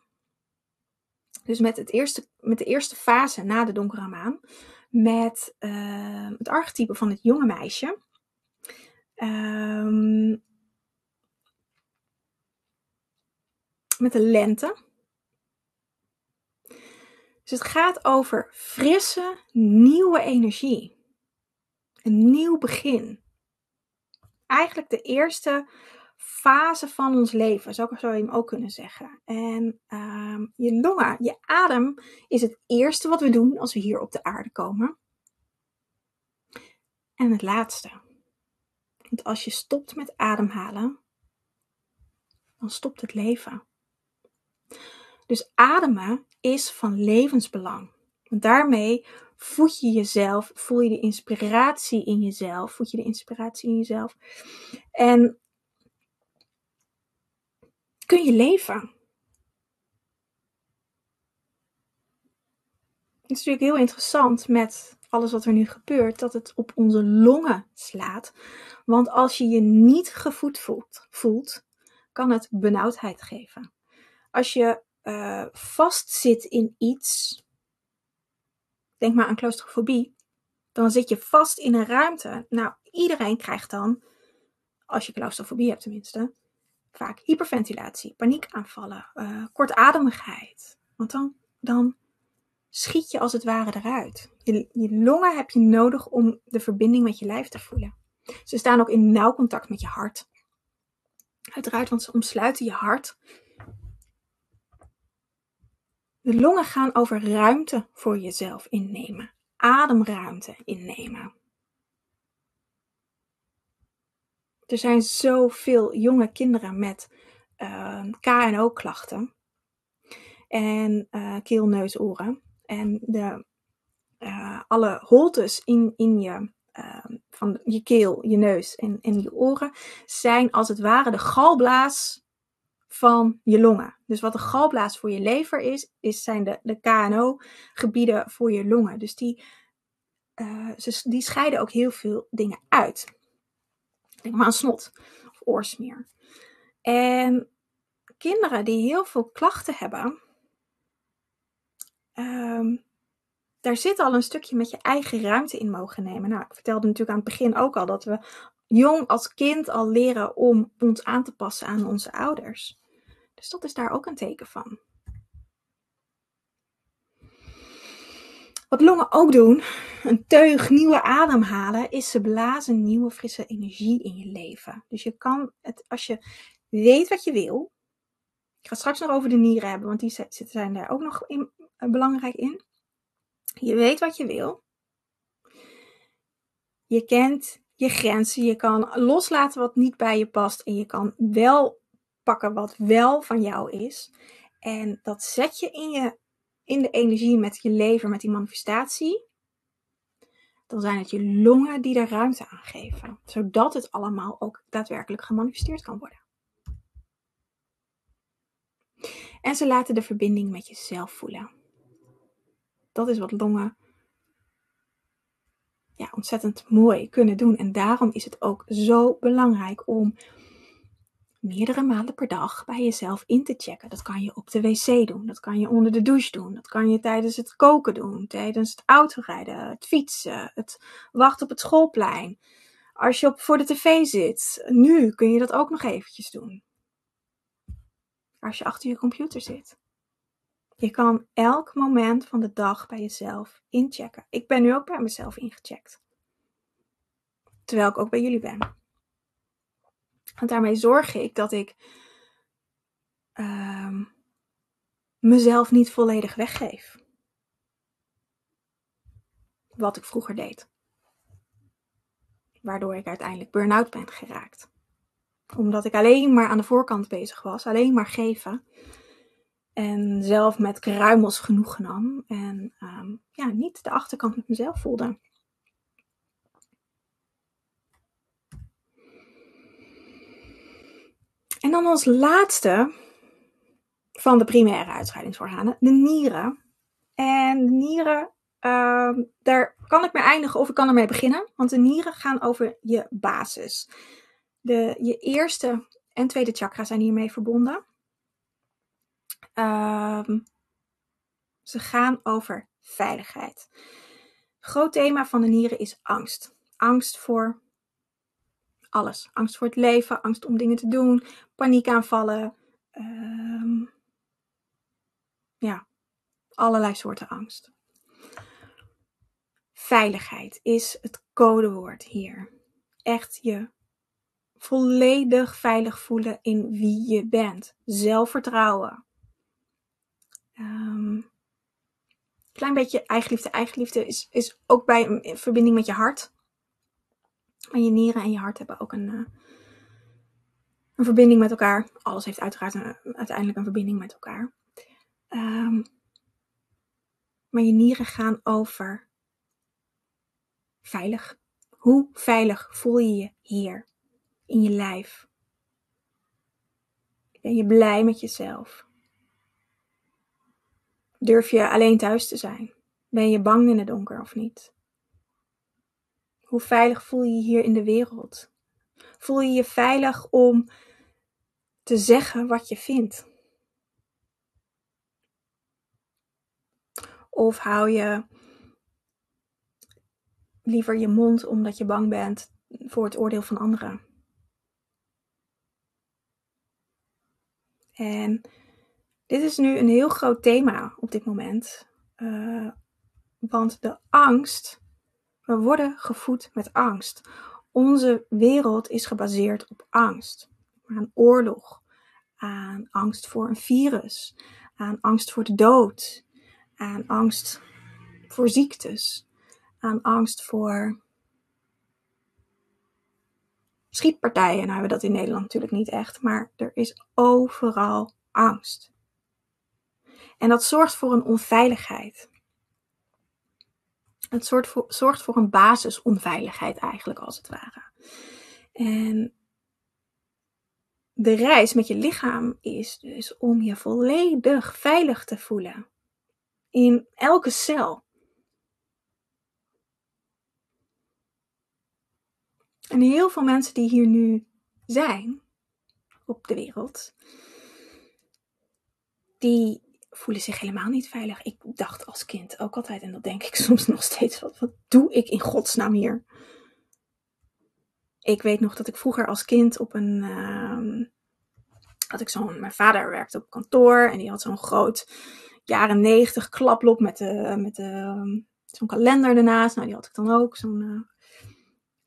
Dus met, het eerste, met de eerste fase na de donkere maan. Met uh, het archetype van het jonge meisje. Um, met de lente. Dus het gaat over frisse, nieuwe energie. Een nieuw begin. Eigenlijk de eerste fase van ons leven, zo zou je hem ook kunnen zeggen. En uh, je longen, je adem is het eerste wat we doen als we hier op de aarde komen. En het laatste. Want als je stopt met ademhalen, dan stopt het leven. Dus ademen is van levensbelang. Want daarmee voed je jezelf, voel je de inspiratie in jezelf, voed je de inspiratie in jezelf. En kun je leven. Het is natuurlijk heel interessant met alles wat er nu gebeurt, dat het op onze longen slaat. Want als je je niet gevoed voelt, voelt kan het benauwdheid geven. Als je uh, vastzit in iets, denk maar aan claustrofobie, dan zit je vast in een ruimte. Nou, iedereen krijgt dan, als je claustrofobie hebt tenminste, vaak hyperventilatie, paniekaanvallen, uh, kortademigheid. Want dan, dan schiet je als het ware eruit. Je, je longen heb je nodig om de verbinding met je lijf te voelen. Ze staan ook in nauw contact met je hart. Uiteraard, want ze omsluiten je hart. De longen gaan over ruimte voor jezelf innemen. Ademruimte innemen. Er zijn zoveel jonge kinderen met uh, ehm, KNO-klachten. En uh, keel, neus, oren. En de, uh, alle holtes in, in je, ehm, van je keel, je neus en, en je oren zijn als het ware de galblaas van je longen. Dus wat de galblaas voor je lever is, is zijn de, de KNO-gebieden voor je longen. Dus die, uh, ze, die scheiden ook heel veel dingen uit. Denk maar aan snot of oorsmeer. En kinderen die heel veel klachten hebben, um, daar zit al een stukje met je eigen ruimte in mogen nemen. Nou, ik vertelde natuurlijk aan het begin ook al dat we jong als kind al leren om ons aan te passen aan onze ouders. Dus dat is daar ook een teken van. Wat longen ook doen, een teug nieuwe ademhalen, is ze blazen nieuwe frisse energie in je leven. Dus je kan het, als je weet wat je wil. Ik ga straks nog over de nieren hebben, want die zijn daar ook nog uh, belangrijk in. Je weet wat je wil. Je kent je grenzen. Je kan loslaten wat niet bij je past. En je kan wel pakken wat wel van jou is. En dat zet je in, je in de energie met je lever, met die manifestatie. Dan zijn het je longen die er ruimte aan geven. Zodat het allemaal ook daadwerkelijk gemanifesteerd kan worden. En ze laten de verbinding met jezelf voelen. Dat is wat longen ja, ontzettend mooi kunnen doen. En daarom is het ook zo belangrijk om meerdere malen per dag bij jezelf in te checken. Dat kan je op de wc doen, dat kan je onder de douche doen, dat kan je tijdens het koken doen, tijdens het autorijden, het fietsen, het wachten op het schoolplein. Als je op, voor de tv zit, nu kun je dat ook nog eventjes doen. Als je achter je computer zit. Je kan elk moment van de dag bij jezelf inchecken. Ik ben nu ook bij mezelf ingecheckt. Terwijl ik ook bij jullie ben. Want daarmee zorg ik dat ik uh, mezelf niet volledig weggeef. Wat ik vroeger deed. Waardoor ik uiteindelijk burn-out ben geraakt. Omdat ik alleen maar aan de voorkant bezig was, alleen maar geven. En zelf met kruimels genoeg nam. En um, ja, niet de achterkant met mezelf voelde. En dan als laatste van de primaire uitscheidingsorganen, de nieren. En de nieren, uh, daar kan ik mee eindigen of ik kan ermee beginnen. Want de nieren gaan over je basis. De, je eerste en tweede chakra zijn hiermee verbonden. Uh, ze gaan over veiligheid. Groot thema van de nieren is angst. Angst voor alles. Angst voor het leven, angst om dingen te doen, paniekaanvallen. Um, ja, allerlei soorten angst. Veiligheid is het codewoord hier. Echt je volledig veilig voelen in wie je bent. Zelfvertrouwen. Um, klein beetje eigenliefde. Eigenliefde is, is ook bij een verbinding met je hart. Maar je nieren en je hart hebben ook een, uh, een verbinding met elkaar. Alles heeft uiteraard uiteindelijk een verbinding met elkaar. Um, maar je nieren gaan over veilig. Hoe veilig voel je je hier in je lijf? Ben je blij met jezelf? Durf je alleen thuis te zijn? Ben je bang in het donker of niet? Hoe veilig voel je je hier in de wereld? Voel je je veilig om te zeggen wat je vindt? Of hou je liever je mond omdat je bang bent voor het oordeel van anderen? En dit is nu een heel groot thema op dit moment. Uh, want de angst we worden gevoed met angst. Onze wereld is gebaseerd op angst. Aan oorlog, aan angst voor een virus, aan angst voor de dood, aan angst voor ziektes, aan angst voor schietpartijen. Nou hebben we dat in Nederland natuurlijk niet echt, maar er is overal angst. En dat zorgt voor een onveiligheid. Het soort voor, zorgt voor een basisonveiligheid eigenlijk, als het ware. En de reis met je lichaam is dus om je volledig veilig te voelen. In elke cel. En heel veel mensen die hier nu zijn op de wereld, die voelen zich helemaal niet veilig. Ik dacht als kind ook altijd, en dat denk ik soms nog steeds, wat, wat doe ik in godsnaam hier? Ik weet nog dat ik vroeger als kind op een, uh, had ik zo'n, mijn vader werkte op kantoor en die had zo'n groot jaren negentig klaplop met, de, met de, ehm, zo'n kalender ernaast. Nou, die had ik dan ook, zo'n, uh,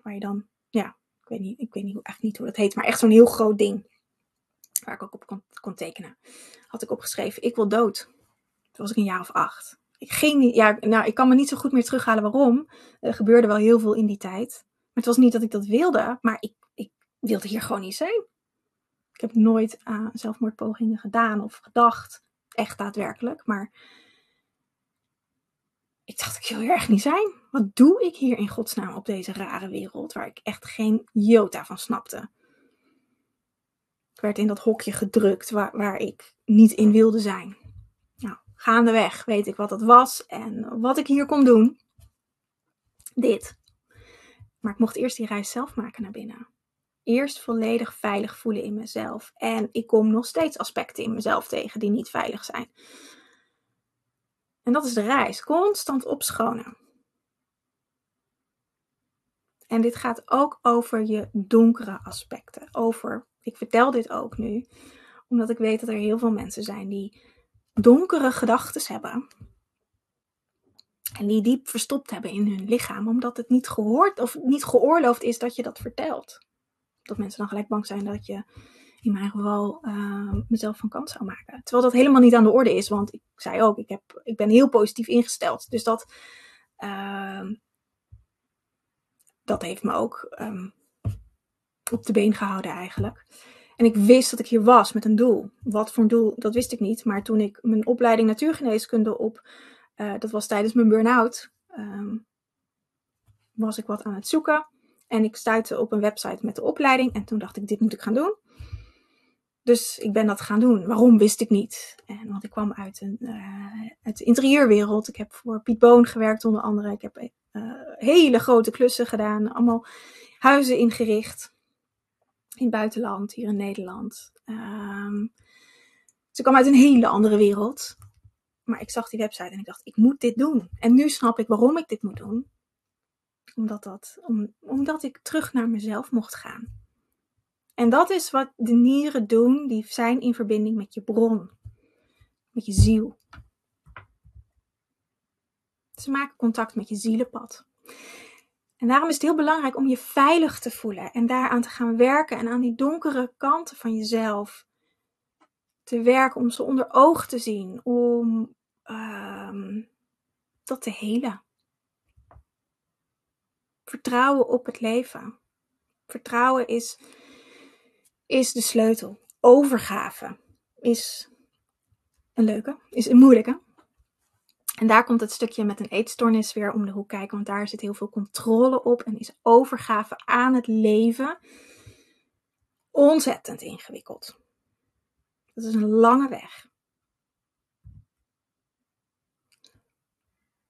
waar je dan, ja, ik weet niet, ik weet niet, eigenlijk niet hoe dat heet, maar echt zo'n heel groot ding waar ik ook op kon, kon, tekenen, had ik opgeschreven: Ik wil dood. Toen was ik een jaar of acht. Ik ging ja, nou, ik kan me niet zo goed meer terughalen waarom. Er gebeurde wel heel veel in die tijd. het was niet dat ik dat wilde, maar ik, ik wilde hier gewoon niet zijn. Ik heb nooit aan zelfmoordpogingen gedaan of gedacht, echt daadwerkelijk. Maar ik dacht, ik wil hier echt niet zijn. Wat doe ik hier in godsnaam op deze rare wereld waar ik echt geen jota van snapte? Werd in dat hokje gedrukt waar, waar ik niet in wilde zijn. Nou, gaandeweg weet ik wat dat was en wat ik hier kon doen. Dit. Maar ik mocht eerst die reis zelf maken naar binnen. Eerst volledig veilig voelen in mezelf. En ik kom nog steeds aspecten in mezelf tegen die niet veilig zijn. En dat is de reis. Constant opschonen. En dit gaat ook over je donkere aspecten. Over, ik vertel dit ook nu, omdat ik weet dat er heel veel mensen zijn die donkere gedachten hebben. En die diep verstopt hebben in hun lichaam, omdat het niet gehoord of niet geoorloofd is dat je dat vertelt. Dat mensen dan gelijk bang zijn dat je in mijn geval uh, mezelf van kant zou maken. Terwijl dat helemaal niet aan de orde is, want ik zei ook, ik, heb, ik ben heel positief ingesteld. Dus dat, uh, dat heeft me ook um, op de been gehouden eigenlijk. En ik wist dat ik hier was met een doel. Wat voor een doel, dat wist ik niet. Maar toen ik mijn opleiding natuurgeneeskunde op, uh, dat was tijdens mijn burn-out, um, was ik wat aan het zoeken. En ik stuitte op een website met de opleiding. En toen dacht ik, dit moet ik gaan doen. Dus ik ben dat gaan doen. Waarom wist ik niet. En, want ik kwam uit, een, uh, uit de interieurwereld. Ik heb voor Piet Boon gewerkt onder andere. Ik heb uh, hele grote klussen gedaan. Allemaal huizen ingericht. In het buitenland, hier in Nederland. Dus ik kwam uit een hele andere wereld. Maar ik zag die website en ik dacht, ik moet dit doen. En nu snap ik waarom ik dit moet doen. Omdat, dat, om, omdat ik terug naar mezelf mocht gaan. En dat is wat de nieren doen, die zijn in verbinding met je bron, met je ziel. Ze maken contact met je zielenpad. En daarom is het heel belangrijk om je veilig te voelen en daaraan te gaan werken en aan die donkere kanten van jezelf te werken, om ze onder oog te zien, om um, dat te helen. Vertrouwen op het leven. Vertrouwen is is de sleutel. Overgave is een leuke, is een moeilijke. En daar komt het stukje met een eetstoornis weer om de hoek kijken, want daar zit heel veel controle op en is overgave aan het leven ontzettend ingewikkeld. Dat is een lange weg.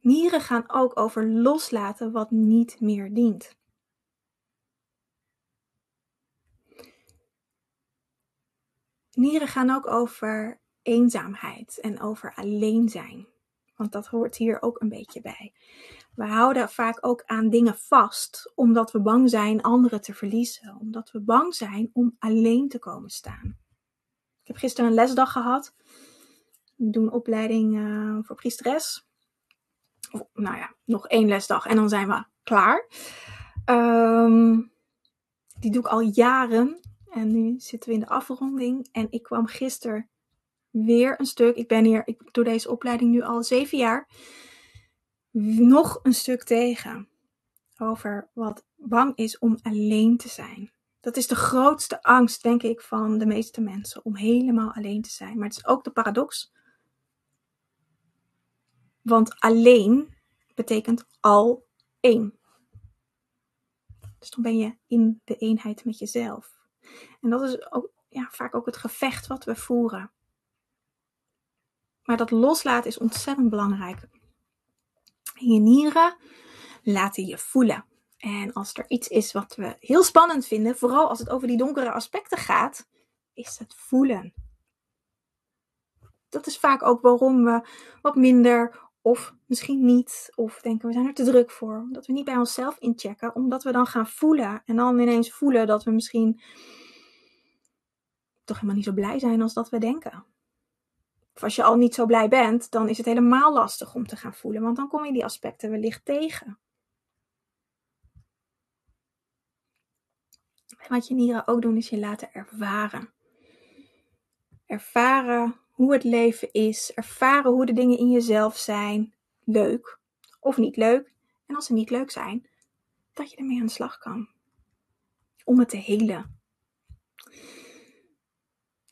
Nieren gaan ook over loslaten wat niet meer dient. Nieren gaan ook over eenzaamheid en over alleen zijn. Want dat hoort hier ook een beetje bij. We houden vaak ook aan dingen vast omdat we bang zijn anderen te verliezen. Omdat we bang zijn om alleen te komen staan. Ik heb gisteren een lesdag gehad. We doen een opleiding uh, voor priesteres. nou ja, nog één lesdag en dan zijn we klaar. Um, die doe ik al jaren. En nu zitten we in de afronding. En ik kwam gisteren weer een stuk. Ik ben hier, ik doe deze opleiding nu al zeven jaar. Nog een stuk tegen. Over wat bang is om alleen te zijn. Dat is de grootste angst, denk ik, van de meeste mensen. Om helemaal alleen te zijn. Maar het is ook de paradox. Want alleen betekent al één. Dus dan ben je in de eenheid met jezelf. En dat is ook ja, vaak ook het gevecht wat we voeren. Maar dat loslaten is ontzettend belangrijk. Je nieren laten je voelen. En als er iets is wat we heel spannend vinden, vooral als het over die donkere aspecten gaat, is het voelen. Dat is vaak ook waarom we wat minder of misschien niet, of denken we zijn er te druk voor, omdat we niet bij onszelf inchecken, omdat we dan gaan voelen en dan ineens voelen dat we misschien toch helemaal niet zo blij zijn als dat we denken. Als je al niet zo blij bent, dan is het helemaal lastig om te gaan voelen, want dan kom je die aspecten wellicht tegen. En wat je nieren ook doen, is je laten ervaren. Ervaren hoe het leven is, ervaren hoe de dingen in jezelf zijn, leuk of niet leuk. En als ze niet leuk zijn, dat je ermee aan de slag kan. Om het te helen.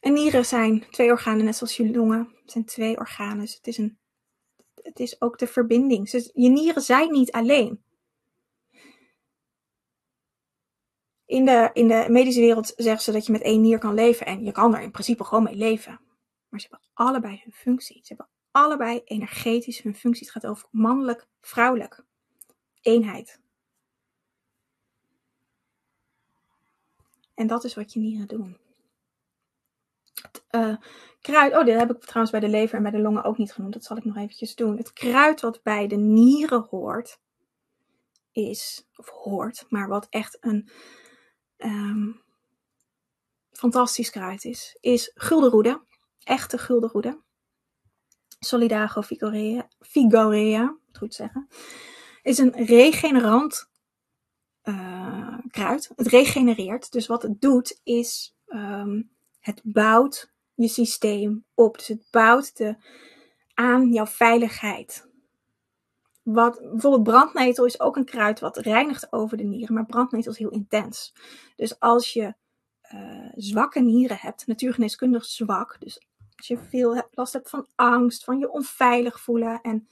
En nieren zijn twee organen, net zoals je longen. Het zijn twee organen. Dus het is, een, het is ook de verbinding. Dus je nieren zijn niet alleen. In de, in de medische wereld zeggen ze dat je met één nier kan leven. En je kan er in principe gewoon mee leven. Maar ze hebben allebei hun functie. Ze hebben allebei energetisch hun functie. Het gaat over mannelijk, vrouwelijk. Eenheid. En dat is wat je nieren doen. Het, uh, kruid, oh, dit heb ik trouwens bij de lever en bij de longen ook niet genoemd. Dat zal ik nog eventjes doen. Het kruid wat bij de nieren hoort, is, of hoort, maar wat echt een um, fantastisch kruid is, is guldenroede. Echte guldenroede. Solidago vigorea, vigorea goed zeggen. Is een regenerant uh, kruid. Het regenereert. Dus wat het doet is, um, het bouwt je systeem op. Dus het bouwt de, aan jouw veiligheid. Wat, bijvoorbeeld brandnetel is ook een kruid wat reinigt over de nieren, maar brandnetel is heel intens. Dus als je uh, zwakke nieren hebt, natuurgeneeskundig zwak, dus als je veel last hebt van angst, van je onveilig voelen en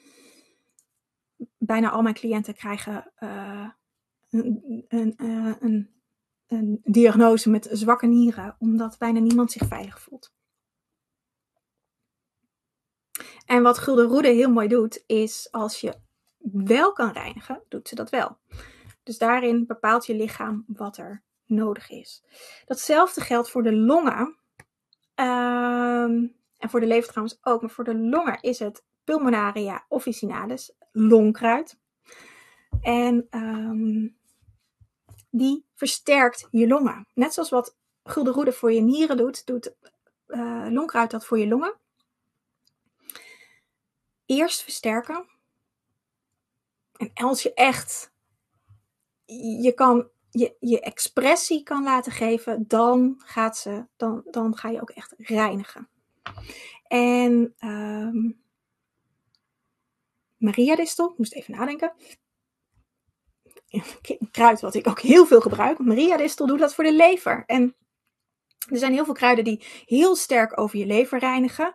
bijna al mijn cliënten krijgen uh, een, een, een, een diagnose met zwakke nieren, omdat bijna niemand zich veilig voelt. En wat Gulden Roede heel mooi doet, is als je wel kan reinigen, doet ze dat wel. Dus daarin bepaalt je lichaam wat er nodig is. Datzelfde geldt voor de longen. Ehm, en voor de lever trouwens ook. Maar voor de longen is het Pulmonaria officinalis, longkruid. En um, die versterkt je longen. Net zoals wat gulden roede voor je nieren doet, doet uh, longkruid dat voor je longen. Eerst versterken. En als je echt je, kan, je, je expressie kan laten geven, dan, gaat ze, dan, dan ga je ook echt reinigen. En um, Maria Distel, moest even nadenken kruid wat ik ook heel veel gebruik. Maria Distel doet dat voor de lever. En er zijn heel veel kruiden die heel sterk over je lever reinigen.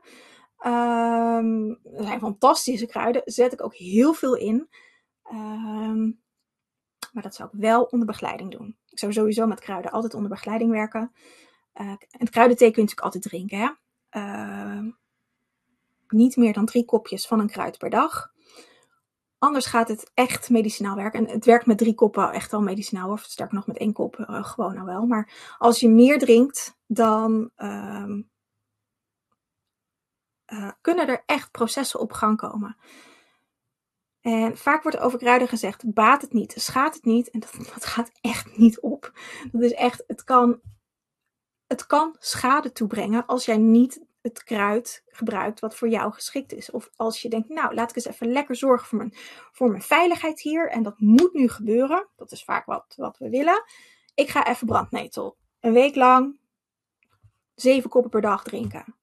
Um, er zijn fantastische kruiden. Zet ik ook heel veel in. Um, maar dat zou ik wel onder begeleiding doen. Ik zou sowieso met kruiden altijd onder begeleiding werken. Uh, en kruidenthee kun je natuurlijk altijd drinken. Hè? Uh, niet meer dan drie kopjes van een kruid per dag. Anders gaat het echt medicinaal werken. En het werkt met drie koppen echt al medicinaal. Of sterker nog met één kop uh, gewoon nou wel. Maar als je meer drinkt, dan uh, uh, kunnen er echt processen op gang komen. En vaak wordt over kruiden gezegd, baat het niet, schaadt het niet. En dat, dat gaat echt niet op. Dat is echt, het kan, het kan schade toebrengen als jij niet het kruid gebruikt wat voor jou geschikt is. Of als je denkt, nou, laat ik eens even lekker zorgen voor mijn, voor mijn veiligheid hier. En dat moet nu gebeuren. Dat is vaak wat, wat we willen. Ik ga even brandnetel. Een week lang zeven koppen per dag drinken.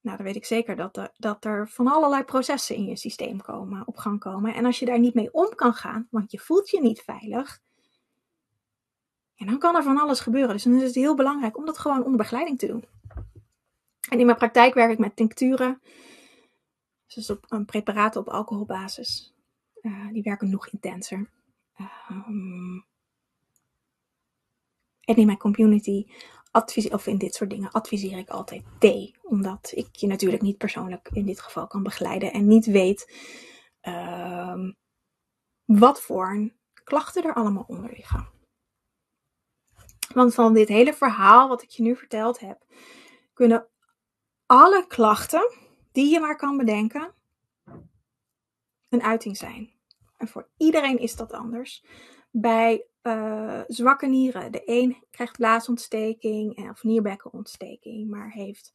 Nou, dan weet ik zeker dat er, dat er van allerlei processen in je systeem komen, op gang komen. En als je daar niet mee om kan gaan, want je voelt je niet veilig, en dan kan er van alles gebeuren. Dus dan is het heel belangrijk om dat gewoon onder begeleiding te doen. En in mijn praktijk werk ik met tincturen. Dus op een preparaten op alcoholbasis. Uh, die werken nog intenser. Um, en in mijn community adviseer, of in dit soort dingen adviseer ik altijd thee. Omdat ik je natuurlijk niet persoonlijk in dit geval kan begeleiden. En niet weet um, wat voor klachten er allemaal onder liggen. Want van dit hele verhaal wat ik je nu verteld heb, kunnen alle klachten die je maar kan bedenken een uiting zijn. En voor iedereen is dat anders. Bij uh, zwakke nieren, de een krijgt blaasontsteking of nierbekkenontsteking, maar heeft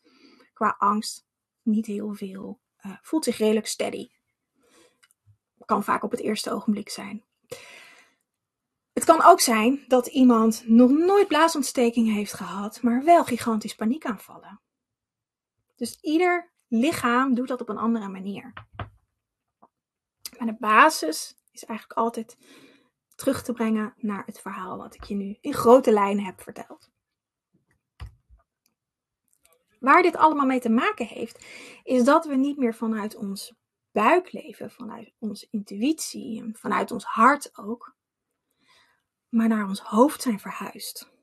qua angst niet heel veel, uh, voelt zich redelijk steady. Kan vaak op het eerste ogenblik zijn. Het kan ook zijn dat iemand nog nooit blaasontsteking heeft gehad, maar wel gigantisch paniekaanvallen. Dus ieder lichaam doet dat op een andere manier. Maar de basis is eigenlijk altijd terug te brengen naar het verhaal wat ik je nu in grote lijnen heb verteld. Waar dit allemaal mee te maken heeft, is dat we niet meer vanuit ons buik leven, vanuit onze intuïtie vanuit ons hart ook, maar naar ons hoofd zijn verhuisd.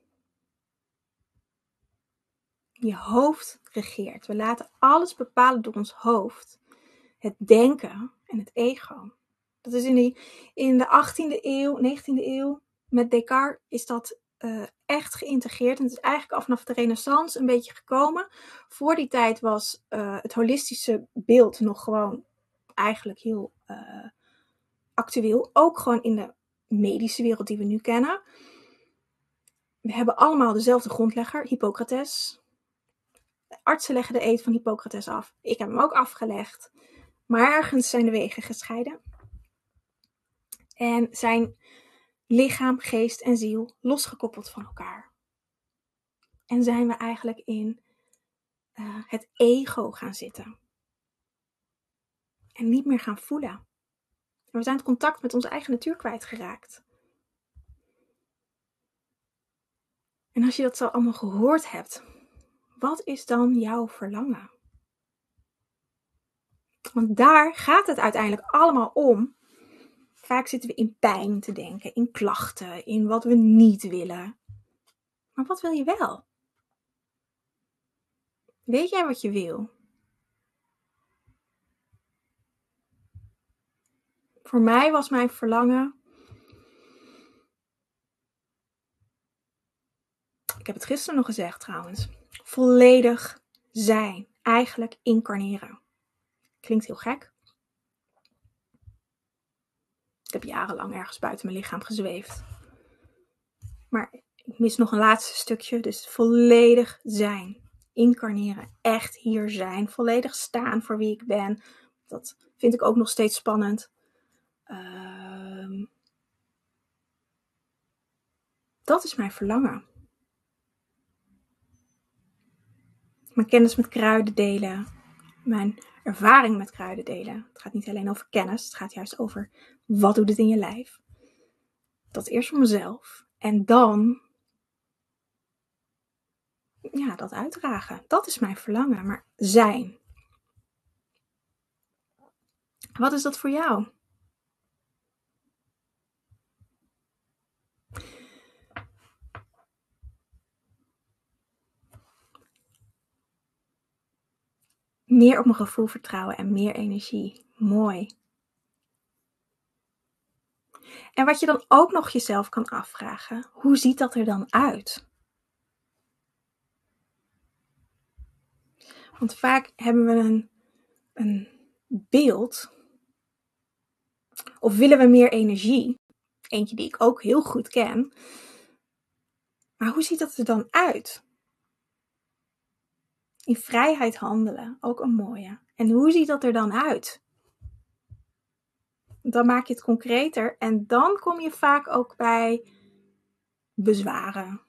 Je hoofd regeert. We laten alles bepalen door ons hoofd. Het denken en het ego. Dat is in, die, in de 18e eeuw, 19e eeuw, met Descartes is dat uh, echt geïntegreerd. En het is eigenlijk vanaf de renaissance een beetje gekomen. Voor die tijd was uh, het holistische beeld nog gewoon eigenlijk heel uh, actueel. Ook gewoon in de medische wereld die we nu kennen. We hebben allemaal dezelfde grondlegger, Hippocrates. Artsen leggen de eet van Hippocrates af. Ik heb hem ook afgelegd. Maar ergens zijn de wegen gescheiden. En zijn lichaam, geest en ziel losgekoppeld van elkaar. En zijn we eigenlijk in uh, het ego gaan zitten. En niet meer gaan voelen. En we zijn het contact met onze eigen natuur kwijtgeraakt. En als je dat zo allemaal gehoord hebt, wat is dan jouw verlangen? Want daar gaat het uiteindelijk allemaal om. Vaak zitten we in pijn te denken, in klachten, in wat we niet willen. Maar wat wil je wel? Weet jij wat je wil? Voor mij was mijn verlangen. Ik heb het gisteren nog gezegd trouwens. Volledig zijn. Eigenlijk incarneren. Klinkt heel gek. Ik heb jarenlang ergens buiten mijn lichaam gezweefd. Maar ik mis nog een laatste stukje. Dus volledig zijn. Incarneren. Echt hier zijn. Volledig staan voor wie ik ben. Dat vind ik ook nog steeds spannend. Uh, dat is mijn verlangen. Mijn kennis met kruiden delen. Mijn ervaring met kruiden delen. Het gaat niet alleen over kennis, het gaat juist over wat doet het in je lijf. Dat eerst voor mezelf. En dan ja, dat uitdragen. Dat is mijn verlangen. Maar zijn. Wat is dat voor jou? Meer op mijn gevoel vertrouwen en meer energie. Mooi. En wat je dan ook nog jezelf kan afvragen, hoe ziet dat er dan uit? Want vaak hebben we een, een beeld, of willen we meer energie, eentje die ik ook heel goed ken. Maar hoe ziet dat er dan uit? In vrijheid handelen, ook een mooie. En hoe ziet dat er dan uit? Dan maak je het concreter en dan kom je vaak ook bij bezwaren.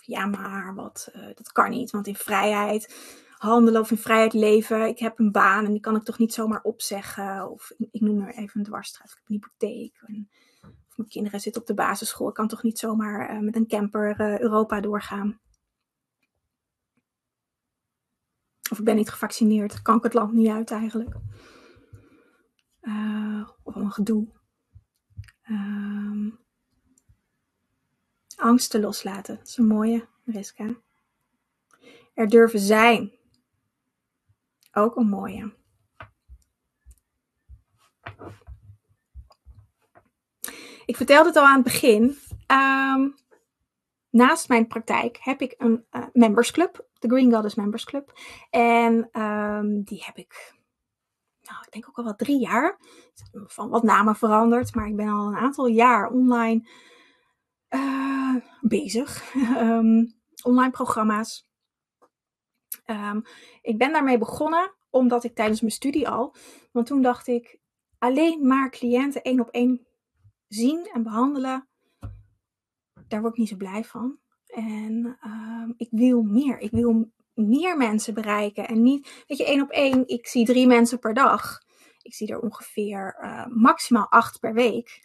Ja, maar wat, uh, dat kan niet, want in vrijheid handelen of in vrijheid leven, ik heb een baan en die kan ik toch niet zomaar opzeggen. Of ik noem maar even een dwarsstraat, ik heb een hypotheek. En, of mijn kinderen zitten op de basisschool, ik kan toch niet zomaar uh, met een camper uh, Europa doorgaan. Of ik ben niet gevaccineerd, kan ik het land niet uit eigenlijk. Uh, of een gedoe. Uh, angsten loslaten, dat is een mooie, Riska. Er durven zijn, ook een mooie. Ik vertelde het al aan het begin. Um, naast mijn praktijk heb ik een uh, membersclub de Green Goddess Members Club. En um, die heb ik, nou, ik denk ook al wel drie jaar. Van wat namen veranderd, maar ik ben al een aantal jaar online uh, bezig. um, online programma's. Um, ik ben daarmee begonnen omdat ik tijdens mijn studie al, want toen dacht ik, alleen maar cliënten één op één zien en behandelen, daar word ik niet zo blij van. En uh, ik wil meer. Ik wil meer mensen bereiken. En niet, weet je, één op één. Ik zie drie mensen per dag. Ik zie er ongeveer uh, maximaal acht per week.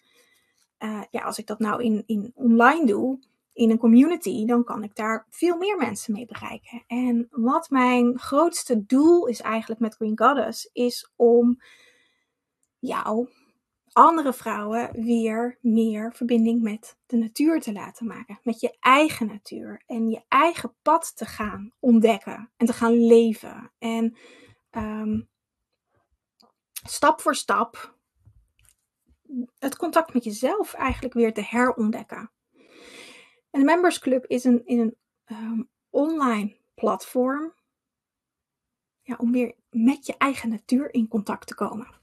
eh, ja, als ik dat nou in, in online doe, in een community, dan kan ik daar veel meer mensen mee bereiken. En wat mijn grootste doel is eigenlijk met Green Goddess, is om jou, andere vrouwen, weer meer verbinding met de natuur te laten maken. Met je eigen natuur. En je eigen pad te gaan ontdekken en te gaan leven. En um, stap voor stap het contact met jezelf eigenlijk weer te herontdekken. En de Members Club is een, is een um, online platform ja, om weer met je eigen natuur in contact te komen.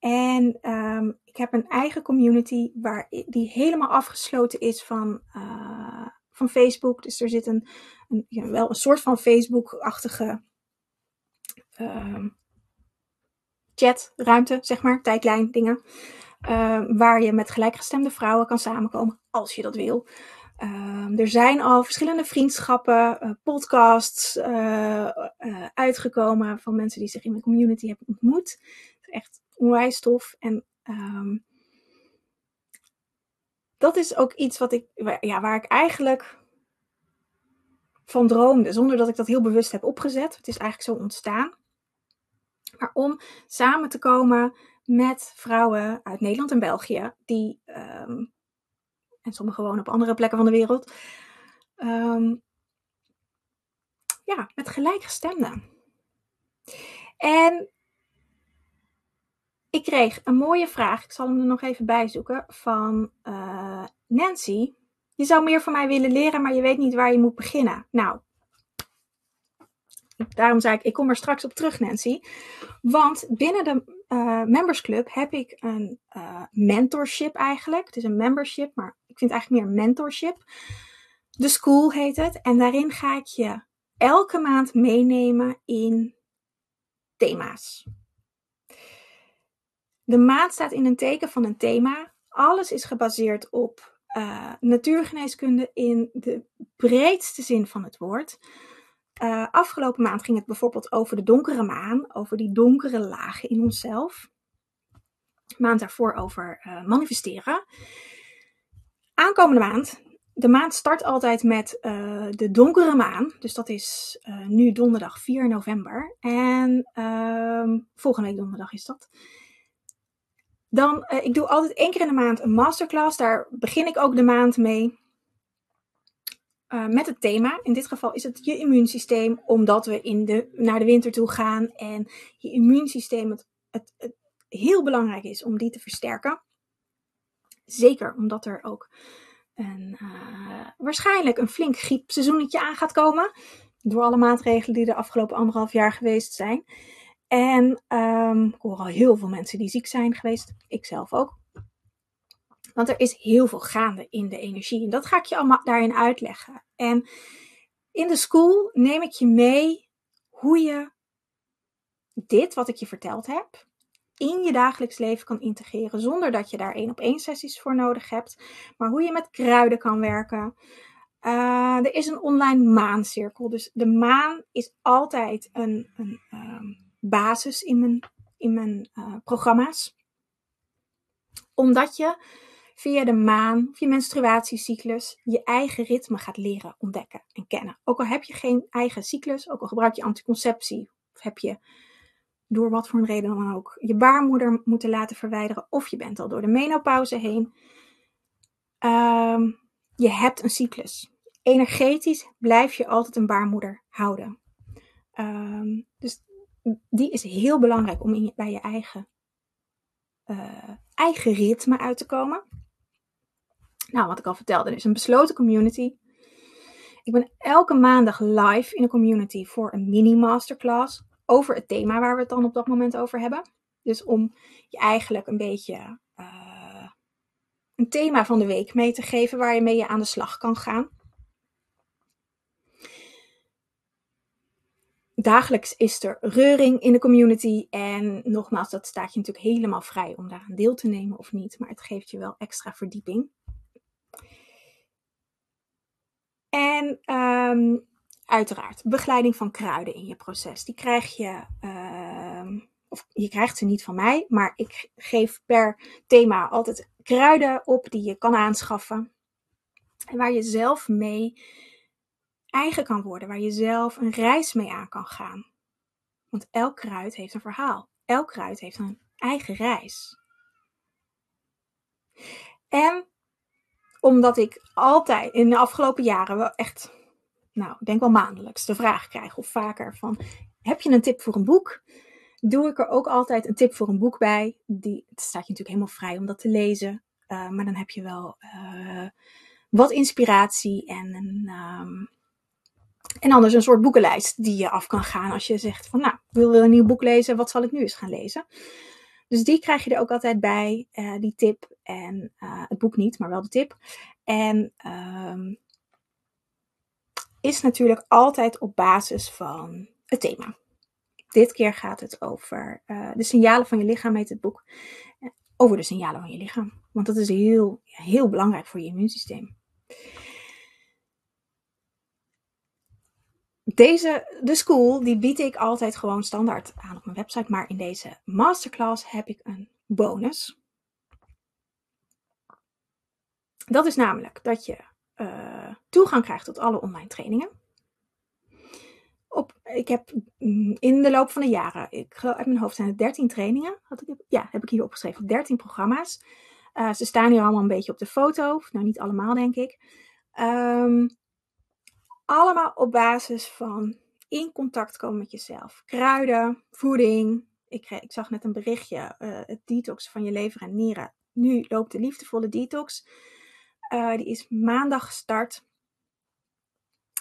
En um, ik heb een eigen community waar, die helemaal afgesloten is van, uh, van Facebook. Dus er zit een, een wel een soort van Facebook-achtige um, chatruimte, zeg maar, tijdlijn, dingen. Uh, waar je met gelijkgestemde vrouwen kan samenkomen, als je dat wil. Er zijn al verschillende vriendschappen, uh, podcasts uh, uitgekomen van mensen die zich in mijn community hebben ontmoet. Echt onwijs tof. En um, dat is ook iets wat ik, ja, waar ik eigenlijk van droomde, zonder dat ik dat heel bewust heb opgezet. Het is eigenlijk zo ontstaan. Maar om samen te komen met vrouwen uit Nederland en België, die, um, en sommigen wonen op andere plekken van de wereld, um, ja, met gelijkgestemden. En ik kreeg een mooie vraag, ik zal hem er nog even bij zoeken, van uh, Nancy. Je zou meer van mij willen leren, maar je weet niet waar je moet beginnen. Nou, daarom zei ik, ik kom er straks op terug, Nancy. Want binnen de uh, Members Club heb ik een uh, mentorship eigenlijk. Het is een membership, maar ik vind het eigenlijk meer mentorship. De School heet het. En daarin ga ik je elke maand meenemen in thema's. De maand staat in een teken van een thema. Alles is gebaseerd op uh, natuurgeneeskunde in de breedste zin van het woord. Uh, afgelopen maand ging het bijvoorbeeld over de donkere maan, over die donkere lagen in onszelf. Maand daarvoor over uh, manifesteren. Aankomende maand, de maand start altijd met de donkere maan. Dus dat is nu donderdag 4 november. En ehm, volgende week donderdag is dat. Dan, ik doe altijd één keer in de maand een masterclass. Daar begin ik ook de maand mee. Uh, met het thema. In dit geval is het je immuunsysteem, omdat we in de, naar de winter toe gaan en je immuunsysteem het, het, heel belangrijk is om die te versterken. Zeker omdat er ook een, uh, waarschijnlijk een flink griepseizoenetje aan gaat komen. Door alle maatregelen die de afgelopen anderhalf jaar geweest zijn. En um, ik hoor al heel veel mensen die ziek zijn geweest. Ik zelf ook. Want er is heel veel gaande in de energie. En dat ga ik je allemaal daarin uitleggen. En in de school neem ik je mee hoe je dit, wat ik je verteld heb, in je dagelijks leven kan integreren. Zonder dat je daar één op één sessies voor nodig hebt. Maar hoe je met kruiden kan werken. Uh, er is een online maancirkel. Dus de maan is altijd een, een um, basis in mijn, in mijn uh, programma's. Omdat je via de maan of je menstruatiecyclus je eigen ritme gaat leren ontdekken en kennen. Ook al heb je geen eigen cyclus, ook al gebruik je anticonceptie, of heb je door wat voor een reden dan ook je baarmoeder moeten laten verwijderen, of je bent al door de menopauze heen. Um, je hebt een cyclus. Energetisch blijf je altijd een baarmoeder houden. Um, dus die is heel belangrijk om in, bij je eigen, uh, eigen ritme uit te komen. Nou, wat ik al vertelde, er is een besloten community. Ik ben elke maandag live in een community voor een mini-masterclass over het thema waar we het dan op dat moment over hebben. Dus om je eigenlijk een beetje uh, een thema van de week mee te geven waar je mee aan de slag kan gaan. Dagelijks is er reuring in de community. En nogmaals, dat staat je natuurlijk helemaal vrij om daaraan deel te nemen of niet. Maar het geeft je wel extra verdieping. En um, uiteraard, begeleiding van kruiden in je proces. Die krijg je, uh, of je krijgt ze niet van mij, maar ik geef per thema altijd kruiden op die je kan aanschaffen. En waar je zelf mee eigen kan worden, waar je zelf een reis mee aan kan gaan. Want elk kruid heeft een verhaal. Elk kruid heeft een eigen reis. En omdat ik altijd in de afgelopen jaren wel echt, nou, ik denk wel maandelijks de vraag krijg of vaker van, heb je een tip voor een boek? Doe ik er ook altijd een tip voor een boek bij. Die, het staat je natuurlijk helemaal vrij om dat te lezen. Uh, maar dan heb je wel uh, wat inspiratie en een, um, en anders een soort boekenlijst die je af kan gaan als je zegt van nou, ik wil een nieuw boek lezen, wat zal ik nu eens gaan lezen? Dus die krijg je er ook altijd bij, uh, die tip. En uh, het boek niet, maar wel de tip. En um, is natuurlijk altijd op basis van het thema. Dit keer gaat het over uh, de signalen van je lichaam, heet het boek. Over de signalen van je lichaam. Want dat is heel, heel belangrijk voor je immuunsysteem. Deze, de school, die bied ik altijd gewoon standaard aan op mijn website. Maar in deze masterclass heb ik een bonus. Dat is namelijk dat je uh, toegang krijgt tot alle online trainingen. Op, ik heb in de loop van de jaren, ik uit mijn hoofd zijn het 13 trainingen. Had ik, ja, heb ik hier opgeschreven. 13 programma's. Uh, ze staan hier allemaal een beetje op de foto. Nou, niet allemaal, denk ik. Um, allemaal op basis van in contact komen met jezelf. Kruiden, voeding. Ik, ik zag net een berichtje, uh, het detox van je lever en nieren. Nu loopt de liefdevolle detox. Uh, die is maandag gestart.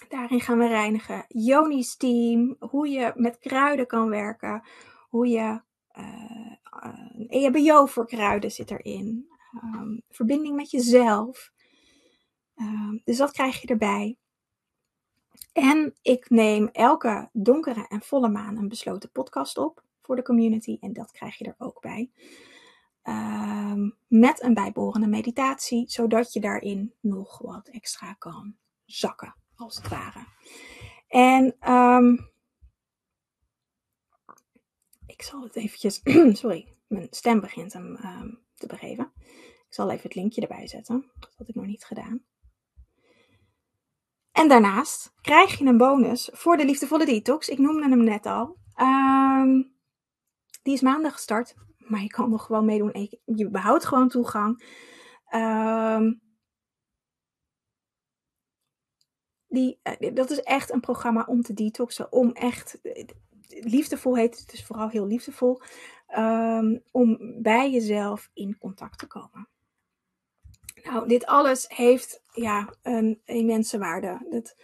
Daarin gaan we reinigen. Yoni Steam, hoe je met kruiden kan werken. Hoe je uh, een EHBO voor kruiden zit erin. Um, verbinding met jezelf. Um, dus dat krijg je erbij. En ik neem elke donkere en volle maan een besloten podcast op voor de community. En dat krijg je er ook bij. Um, met een bijbehorende meditatie, zodat je daarin nog wat extra kan zakken, als het ware. En um, ik zal het eventjes, sorry, mijn stem begint hem um, te begeven. Ik zal even het linkje erbij zetten. Dat had ik nog niet gedaan. En daarnaast krijg je een bonus voor de liefdevolle detox. Ik noemde hem net al. Um, die is maandag gestart, maar je kan nog gewoon meedoen. Je behoudt gewoon toegang. Um, die, uh, dat is echt een programma om te detoxen. Om echt, liefdevol heet het dus vooral heel liefdevol. Um, om bij jezelf in contact te komen. Nou, dit alles heeft ja, een immense waarde. Dat,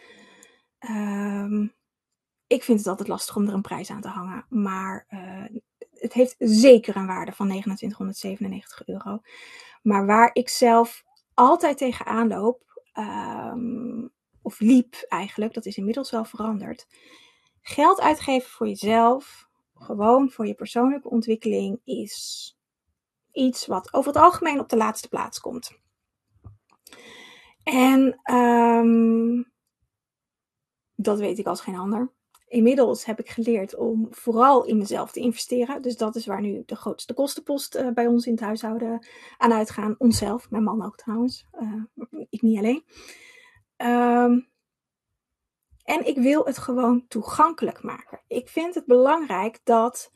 um, ik vind het altijd lastig om er een prijs aan te hangen. Maar uh, het heeft zeker een waarde van 2997 euro. Maar waar ik zelf altijd tegenaan loop, um, of liep eigenlijk, dat is inmiddels wel veranderd. Geld uitgeven voor jezelf, gewoon voor je persoonlijke ontwikkeling, is iets wat over het algemeen op de laatste plaats komt. En um, dat weet ik als geen ander. Inmiddels heb ik geleerd om vooral in mezelf te investeren. Dus dat is waar nu de grootste kostenpost uh, bij ons in het huishouden aan uitgaan. Onszelf, mijn man ook trouwens. Uh, ik niet alleen. Um, en ik wil het gewoon toegankelijk maken. Ik vind het belangrijk dat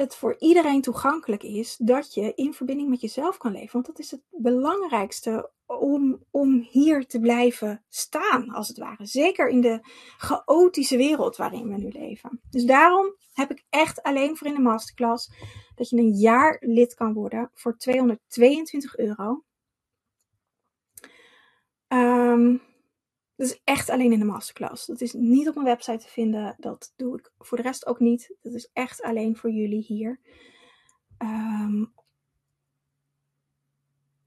het voor iedereen toegankelijk is dat je in verbinding met jezelf kan leven. Want dat is het belangrijkste om, om hier te blijven staan, als het ware. Zeker in de chaotische wereld waarin we nu leven. Dus daarom heb ik echt alleen voor in de masterclass dat je een jaar lid kan worden voor 222 euro. Um, dat is echt alleen in de masterclass. Dat is niet op mijn website te vinden. Dat doe ik voor de rest ook niet. Dat is echt alleen voor jullie hier. Um,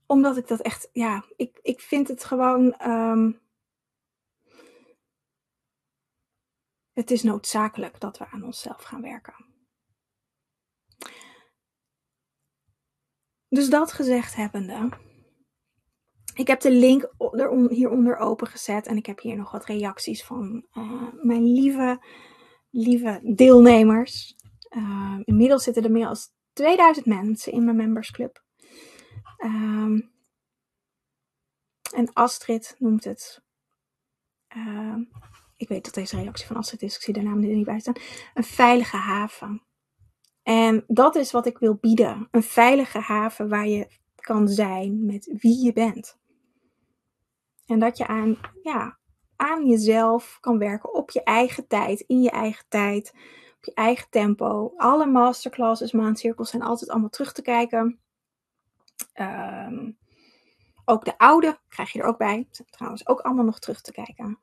omdat ik dat echt, ja, ik, ik vind het gewoon. Um, het is noodzakelijk dat we aan onszelf gaan werken. Dus dat gezegd hebbende ik heb de link hieronder opengezet en ik heb hier nog wat reacties van uh, mijn lieve, lieve deelnemers. Uh, inmiddels zitten er meer dan 2000 mensen in mijn membersclub. Ehm, en Astrid noemt het. Ehm, ik weet dat deze reactie van Astrid is, ik zie de naam er niet bij staan. Een veilige haven. En dat is wat ik wil bieden. Een veilige haven waar je kan zijn met wie je bent. En dat je aan, ja, aan jezelf kan werken op je eigen tijd, in je eigen tijd, op je eigen tempo. Alle masterclasses, maandcirkels zijn altijd allemaal terug te kijken. Ehm, ook de oude krijg je er ook bij. Zijn trouwens ook allemaal nog terug te kijken.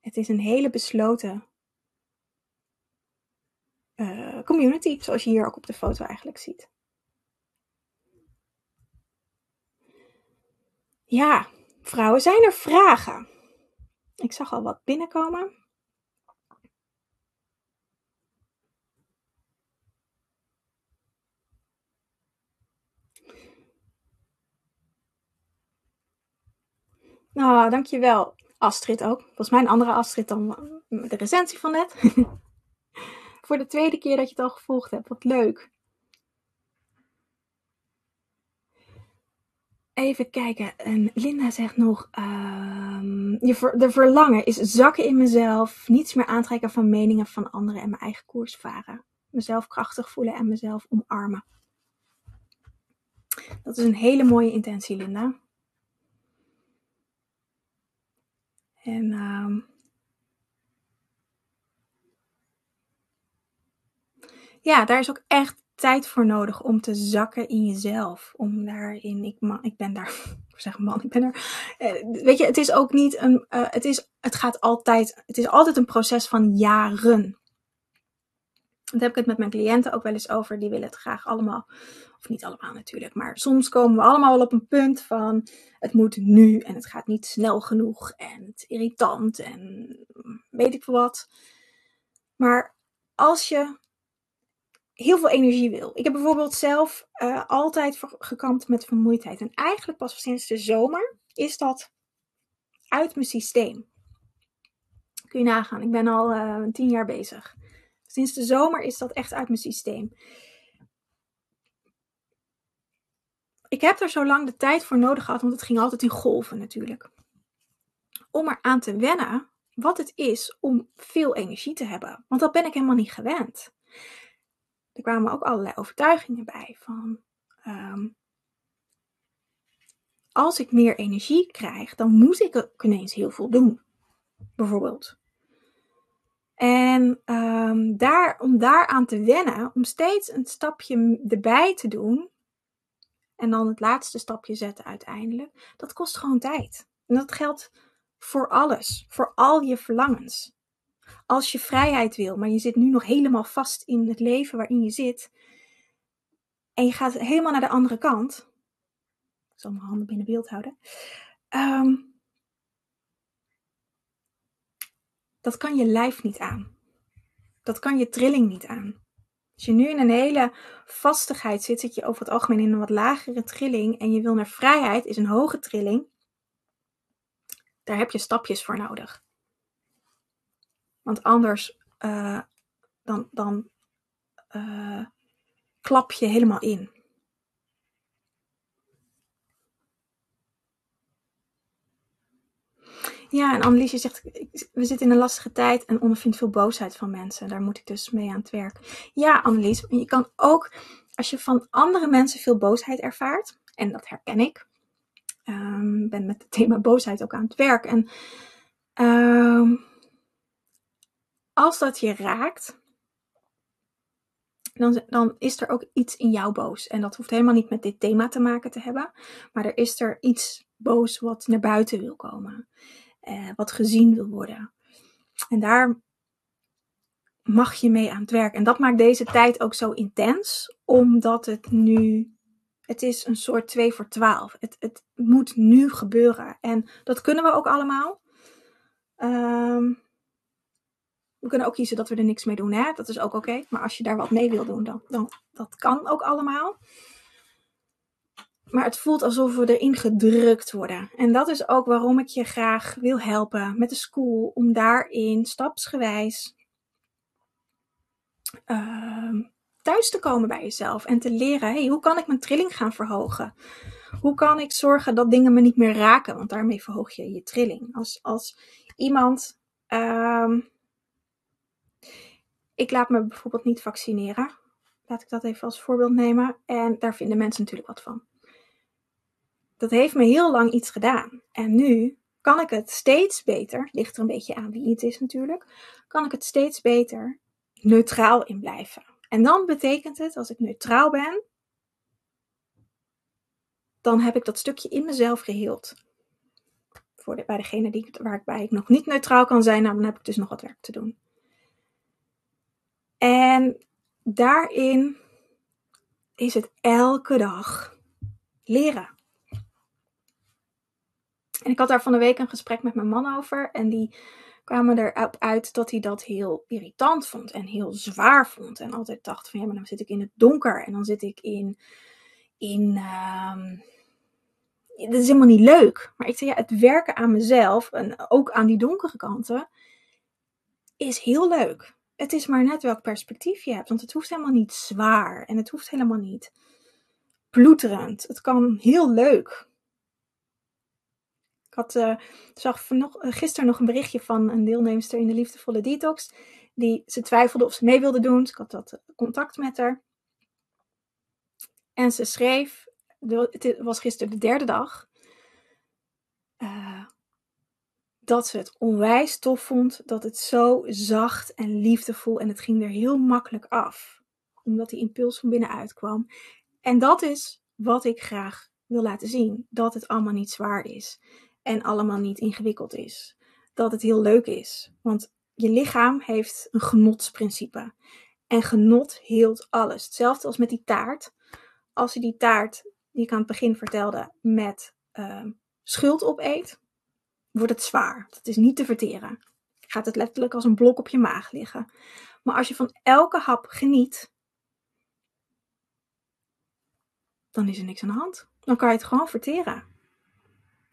Het is een hele besloten uh, community, zoals je hier ook op de foto eigenlijk ziet. Ja, vrouwen, zijn er vragen? Ik zag al wat binnenkomen. Nou, dankjewel. Astrid ook. Volgens mij een andere Astrid dan de recensie van net. Voor de tweede keer dat je het al gevolgd hebt. Wat leuk. Even kijken. En Linda zegt nog: um, je de verlangen is zakken in mezelf, niets meer aantrekken van meningen van anderen en mijn eigen koers varen. Mezelf krachtig voelen en mezelf omarmen. Dat is een hele mooie intentie, Linda. En um, ja, daar is ook echt tijd voor nodig om te zakken in jezelf. Om daarin, ik, man, ik ben daar, ik zeg man, ik ben er. Eh, weet je, het is ook niet een, uh, het is, het gaat altijd, het is altijd een proces van jaren. Daar heb ik het met mijn cliënten ook wel eens over. Die willen het graag allemaal, of niet allemaal natuurlijk, maar soms komen we allemaal wel op een punt van het moet nu en het gaat niet snel genoeg en het is irritant en weet ik veel wat. Maar als je heel veel energie wil. Ik heb bijvoorbeeld zelf uh, altijd gekampt met vermoeidheid. En eigenlijk pas sinds de zomer is dat uit mijn systeem. Kun je nagaan, ik ben al uh, tien jaar bezig. Sinds de zomer is dat echt uit mijn systeem. Ik heb er zo lang de tijd voor nodig gehad, want het ging altijd in golven natuurlijk. Om er aan te wennen wat het is om veel energie te hebben. Want dat ben ik helemaal niet gewend er kwamen ook allerlei overtuigingen bij van um, als ik meer energie krijg, dan moet ik ook ineens heel veel doen. Bijvoorbeeld. En um, daar, om daaraan te wennen, om steeds een stapje erbij te doen, en dan het laatste stapje zetten uiteindelijk, dat kost gewoon tijd. En dat geldt voor alles, voor al je verlangens als je vrijheid wil, maar je zit nu nog helemaal vast in het leven waarin je zit. En je gaat helemaal naar de andere kant. Ik zal mijn handen binnen beeld houden. Um, dat kan je lijf niet aan. Dat kan je trilling niet aan. Als je nu in een hele vastigheid zit, zit je over het algemeen in een wat lagere trilling. En je wil naar vrijheid, is een hoge trilling. Daar heb je stapjes voor nodig. Want anders uh, dan, dan uh, klap je helemaal in. Ja, en Anneliesje zegt, we zitten in een lastige tijd en ondervindt veel boosheid van mensen. Daar moet ik dus mee aan het werk. Ja, Annelies, je kan ook, als je van andere mensen veel boosheid ervaart, en dat herken ik, um, ben met het thema boosheid ook aan het werk. En um, als dat je raakt, dan, dan is er ook iets in jou boos. En dat hoeft helemaal niet met dit thema te maken te hebben. Maar er is er iets boos wat naar buiten wil komen. Eh, wat gezien wil worden. En daar mag je mee aan het werk. En dat maakt deze tijd ook zo intens. Omdat het nu. Het is een soort 2 voor 12. Het, het moet nu gebeuren. En dat kunnen we ook allemaal. Um, we kunnen ook kiezen dat we er niks mee doen. Hè? Dat is ook oké. Maar als je daar wat mee wil doen, dan, dan dat kan ook allemaal. Maar het voelt alsof we erin gedrukt worden. En dat is ook waarom ik je graag wil helpen met de school. Om daarin stapsgewijs uh, thuis te komen bij jezelf en te leren, hey, hoe kan ik mijn trilling gaan verhogen? Hoe kan ik zorgen dat dingen me niet meer raken? Want daarmee verhoog je je trilling. Als, als iemand, ehm, ik laat me bijvoorbeeld niet vaccineren. Laat ik dat even als voorbeeld nemen. En daar vinden mensen natuurlijk wat van. Dat heeft me heel lang iets gedaan. En nu kan ik het steeds beter, ligt er een beetje aan wie het is natuurlijk, kan ik het steeds beter neutraal in blijven. En dan betekent het, als ik neutraal ben, dan heb ik dat stukje in mezelf geheeld. Voor bij degene die, waarbij ik nog niet neutraal kan zijn, dan heb ik dus nog wat werk te doen. En daarin is het elke dag leren. En ik had daar van de week een gesprek met mijn man over. En die kwamen erop uit dat hij dat heel irritant vond en heel zwaar vond. En altijd dacht van ja, maar dan zit ik in het donker en dan zit ik in. in uh, dat is helemaal niet leuk. Maar ik zei ja, het werken aan mezelf en ook aan die donkere kanten is heel leuk. Het is maar net welk perspectief je hebt. Want het hoeft helemaal niet zwaar en het hoeft helemaal niet ploeterend. Het kan heel leuk ik had, uh, zag nog, uh, gisteren nog een berichtje van een deelnemster in de Liefdevolle Detox. Die ze twijfelde of ze mee wilde doen. Dus ik had dat eh, contact met haar. En ze schreef, het was gisteren de derde dag, dat ze het onwijs tof vond. Dat het zo zacht en liefdevol en het ging er heel makkelijk af. Omdat die impuls van binnenuit kwam. En dat is wat ik graag wil laten zien. Dat het allemaal niet zwaar is en allemaal niet ingewikkeld is. Dat het heel leuk is. Want je lichaam heeft een genotsprincipe. En genot heelt alles. Hetzelfde als met die taart. Als je die taart, die ik aan het begin vertelde, met uh, schuld opeet, wordt het zwaar. Het is niet te verteren. Gaat het letterlijk als een blok op je maag liggen. Maar als je van elke hap geniet, dan is er niks aan de hand. Dan kan je het gewoon verteren.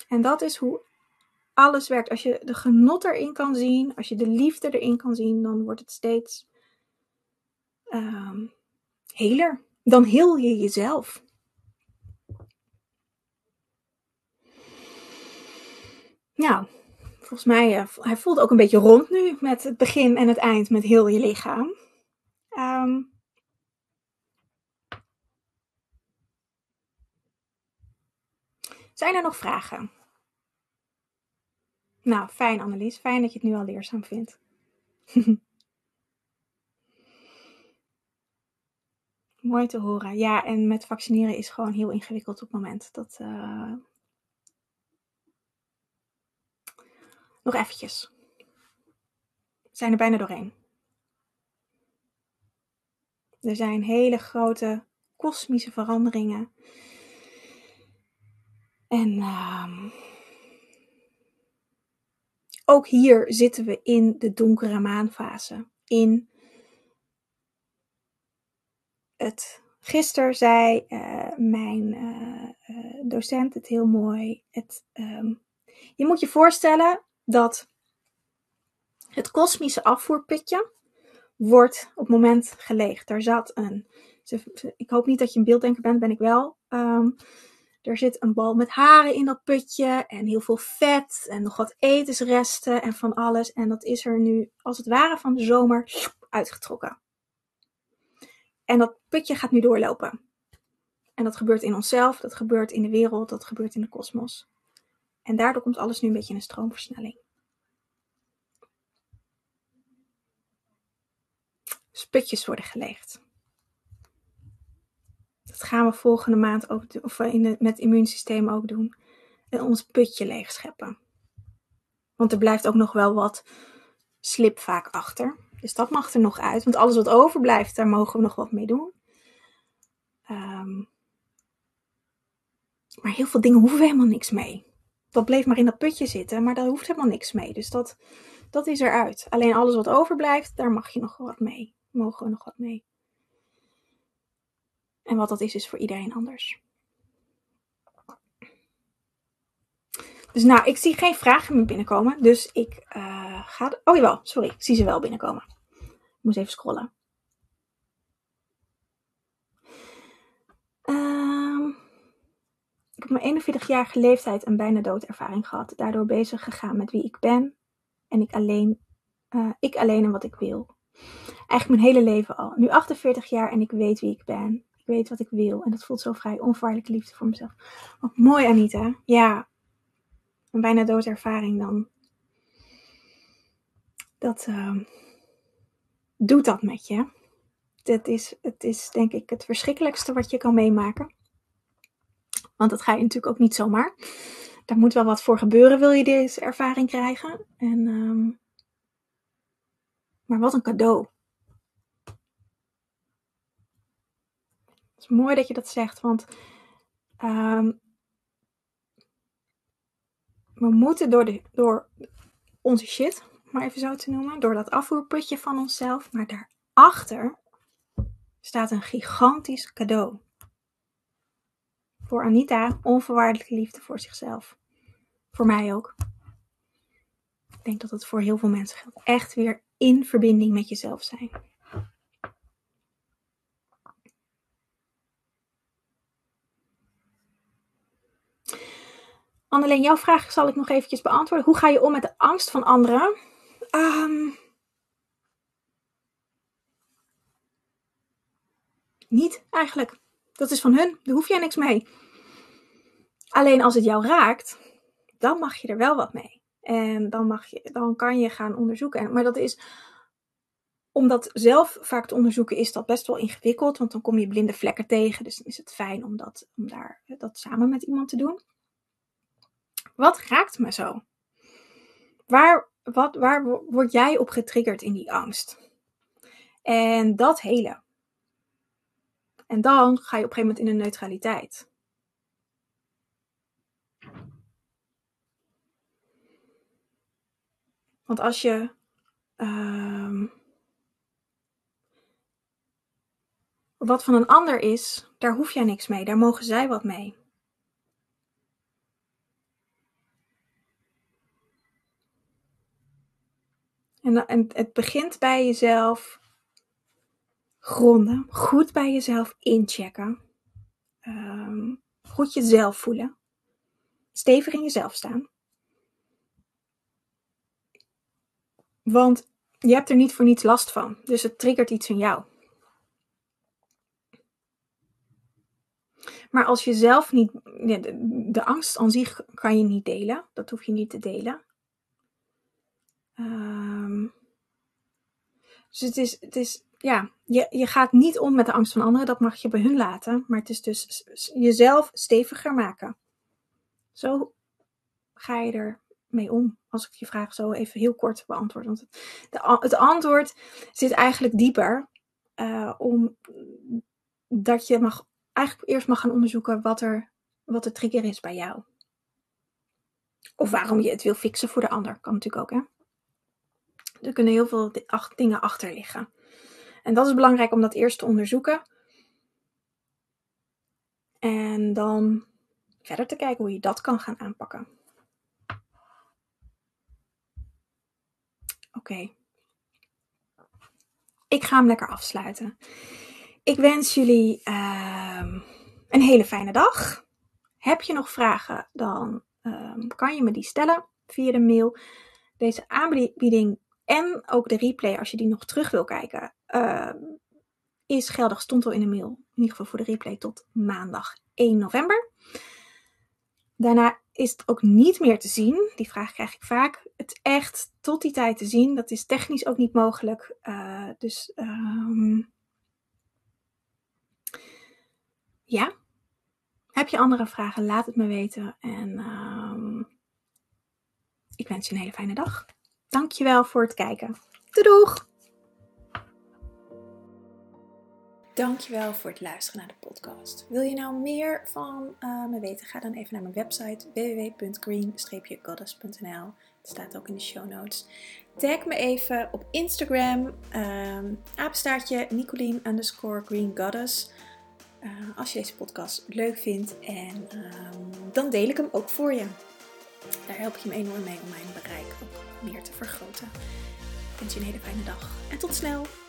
En dat is hoe alles werkt. Als je de genot erin kan zien, als je de liefde erin kan zien, dan wordt het steeds um, heler. Dan heel je jezelf. Nou, volgens mij, uh, hij voelt ook een beetje rond nu met het begin en het eind met heel je lichaam. Um, zijn er nog vragen? Nou, fijn Annelies. Fijn dat je het nu al leerzaam vindt. Mooi te horen. Ja, en met vaccineren is gewoon heel ingewikkeld op het moment. Dat, uh... Nog eventjes. We zijn er bijna doorheen. Er zijn hele grote kosmische veranderingen. En uh ook hier zitten we in de donkere maanfase. In het. Gisteren zei uh, mijn uh, uh, docent het heel mooi. Het, um, je moet je voorstellen dat het kosmische afvoerputje wordt op het moment geleegd. Daar zat een. Ik hoop niet dat je een beelddenker bent, ben ik wel. Er zit een bal met haren in dat putje en heel veel vet en nog wat etensresten en van alles. En dat is er nu als het ware van de zomer uitgetrokken. En dat putje gaat nu doorlopen. En dat gebeurt in onszelf, dat gebeurt in de wereld, dat gebeurt in de kosmos. En daardoor komt alles nu een beetje in een stroomversnelling. Putjes worden gelegd. Dat gaan we volgende maand ook doen, of in het, met het immuunsysteem ook doen. En ons putje leegscheppen. Want er blijft ook nog wel wat slip vaak achter. Dus dat mag er nog uit. Want alles wat overblijft, daar mogen we nog wat mee doen. Um, maar heel veel dingen hoeven we helemaal niks mee. Dat bleef maar in dat putje zitten, maar daar hoeft helemaal niks mee. Dus dat, dat is eruit. Alleen alles wat overblijft, daar mag je nog wat mee. Mogen we nog wat mee. En wat dat is, is voor iedereen anders. Dus nou, ik zie geen vragen meer binnenkomen. Dus ik uh, ga. Oh jawel, sorry. Ik zie ze wel binnenkomen. Ik moest even scrollen. Ik heb mijn 41-jarige leeftijd een bijna doodervaring gehad. Daardoor bezig gegaan met wie ik ben. En ik alleen, uh, ik alleen en wat ik wil. Eigenlijk mijn hele leven al. Nu 48 jaar en ik weet wie ik ben. Ik weet wat ik wil. En dat voelt zo vrij. Onvoorwaardelijke liefde voor mezelf. Wat mooi, Anita. Ja. Een bijna doodervaring dan. Dat uh, doet dat met je. Het is, het is denk ik het verschrikkelijkste wat je kan meemaken. Want dat ga je natuurlijk ook niet zomaar. Daar moet wel wat voor gebeuren, wil je deze ervaring krijgen. En, um, maar wat een cadeau. Het is mooi dat je dat zegt, want um, we moeten door, de, door onze shit, maar even zo te noemen, door dat afvoerputje van onszelf, maar daarachter staat een gigantisch cadeau. Voor Anita onvoorwaardelijke liefde voor zichzelf. Voor mij ook. Ik denk dat het voor heel veel mensen geldt. Echt weer in verbinding met jezelf zijn. Anneleen, jouw vraag zal ik nog eventjes beantwoorden. Hoe ga je om met de angst van anderen? Um, niet eigenlijk. Dat is van hun. Daar hoef jij niks mee. Alleen als het jou raakt, dan mag je er wel wat mee. En dan, mag je, dan kan je gaan onderzoeken. Maar dat is, om dat zelf vaak te onderzoeken, is dat best wel ingewikkeld. Want dan kom je blinde vlekken tegen. Dus dan is het fijn om dat, om daar, dat samen met iemand te doen. Wat raakt me zo? Waar, wat, waar word jij op getriggerd in die angst? En dat hele. En dan ga je op een gegeven moment in een neutraliteit. Want als je uh, wat van een ander is, daar hoef jij niks mee. Daar mogen zij wat mee. En, en het begint bij jezelf gronden, goed bij jezelf inchecken, um, goed jezelf voelen, stevig in jezelf staan. Want je hebt er niet voor niets last van, dus het triggert iets in jou. Maar als je zelf niet, de, de angst aan zich kan je niet delen, dat hoef je niet te delen. Um, dus het is, het is ja, je, je gaat niet om met de angst van anderen, dat mag je bij hun laten. Maar het is dus jezelf steviger maken. Zo ga je er mee om? Als ik je vraag zo even heel kort beantwoord. Want het, de, het antwoord zit eigenlijk dieper. Uh, om dat je mag, eigenlijk eerst mag gaan onderzoeken wat, er, wat de trigger is bij jou. Of waarom je het wil fixen voor de ander. Kan natuurlijk ook, hè? Er kunnen heel veel dingen achter liggen. En dat is belangrijk om dat eerst te onderzoeken. En dan verder te kijken hoe je dat kan gaan aanpakken. Oké. Ik ga hem lekker afsluiten. Ik wens jullie uh, een hele fijne dag. Heb je nog vragen, dan uh, kan je me die stellen via de mail. Deze aanbieding en ook de replay, als je die nog terug wil kijken, uh, is geldig. Stond al in de mail. In ieder geval voor de replay tot maandag 1 november. Daarna is het ook niet meer te zien. Die vraag krijg ik vaak. Het echt tot die tijd te zien, dat is technisch ook niet mogelijk. Uh, dus um, ja. Heb je andere vragen? Laat het me weten. En um, ik wens je een hele fijne dag. Dankjewel voor het kijken. Doei Dankjewel voor het luisteren naar de podcast. Wil je nou meer van uh, me weten? Ga dan even naar mijn website www.green-goddess.nl. Het staat ook in de show notes. Tag me even op Instagram, um, apenstaartje underscore Green Goddess. Uh, als je deze podcast leuk vindt en um, dan deel ik hem ook voor je. Daar help je me enorm mee om mijn bereik ook meer te vergroten. Ik wens je een hele fijne dag en tot snel!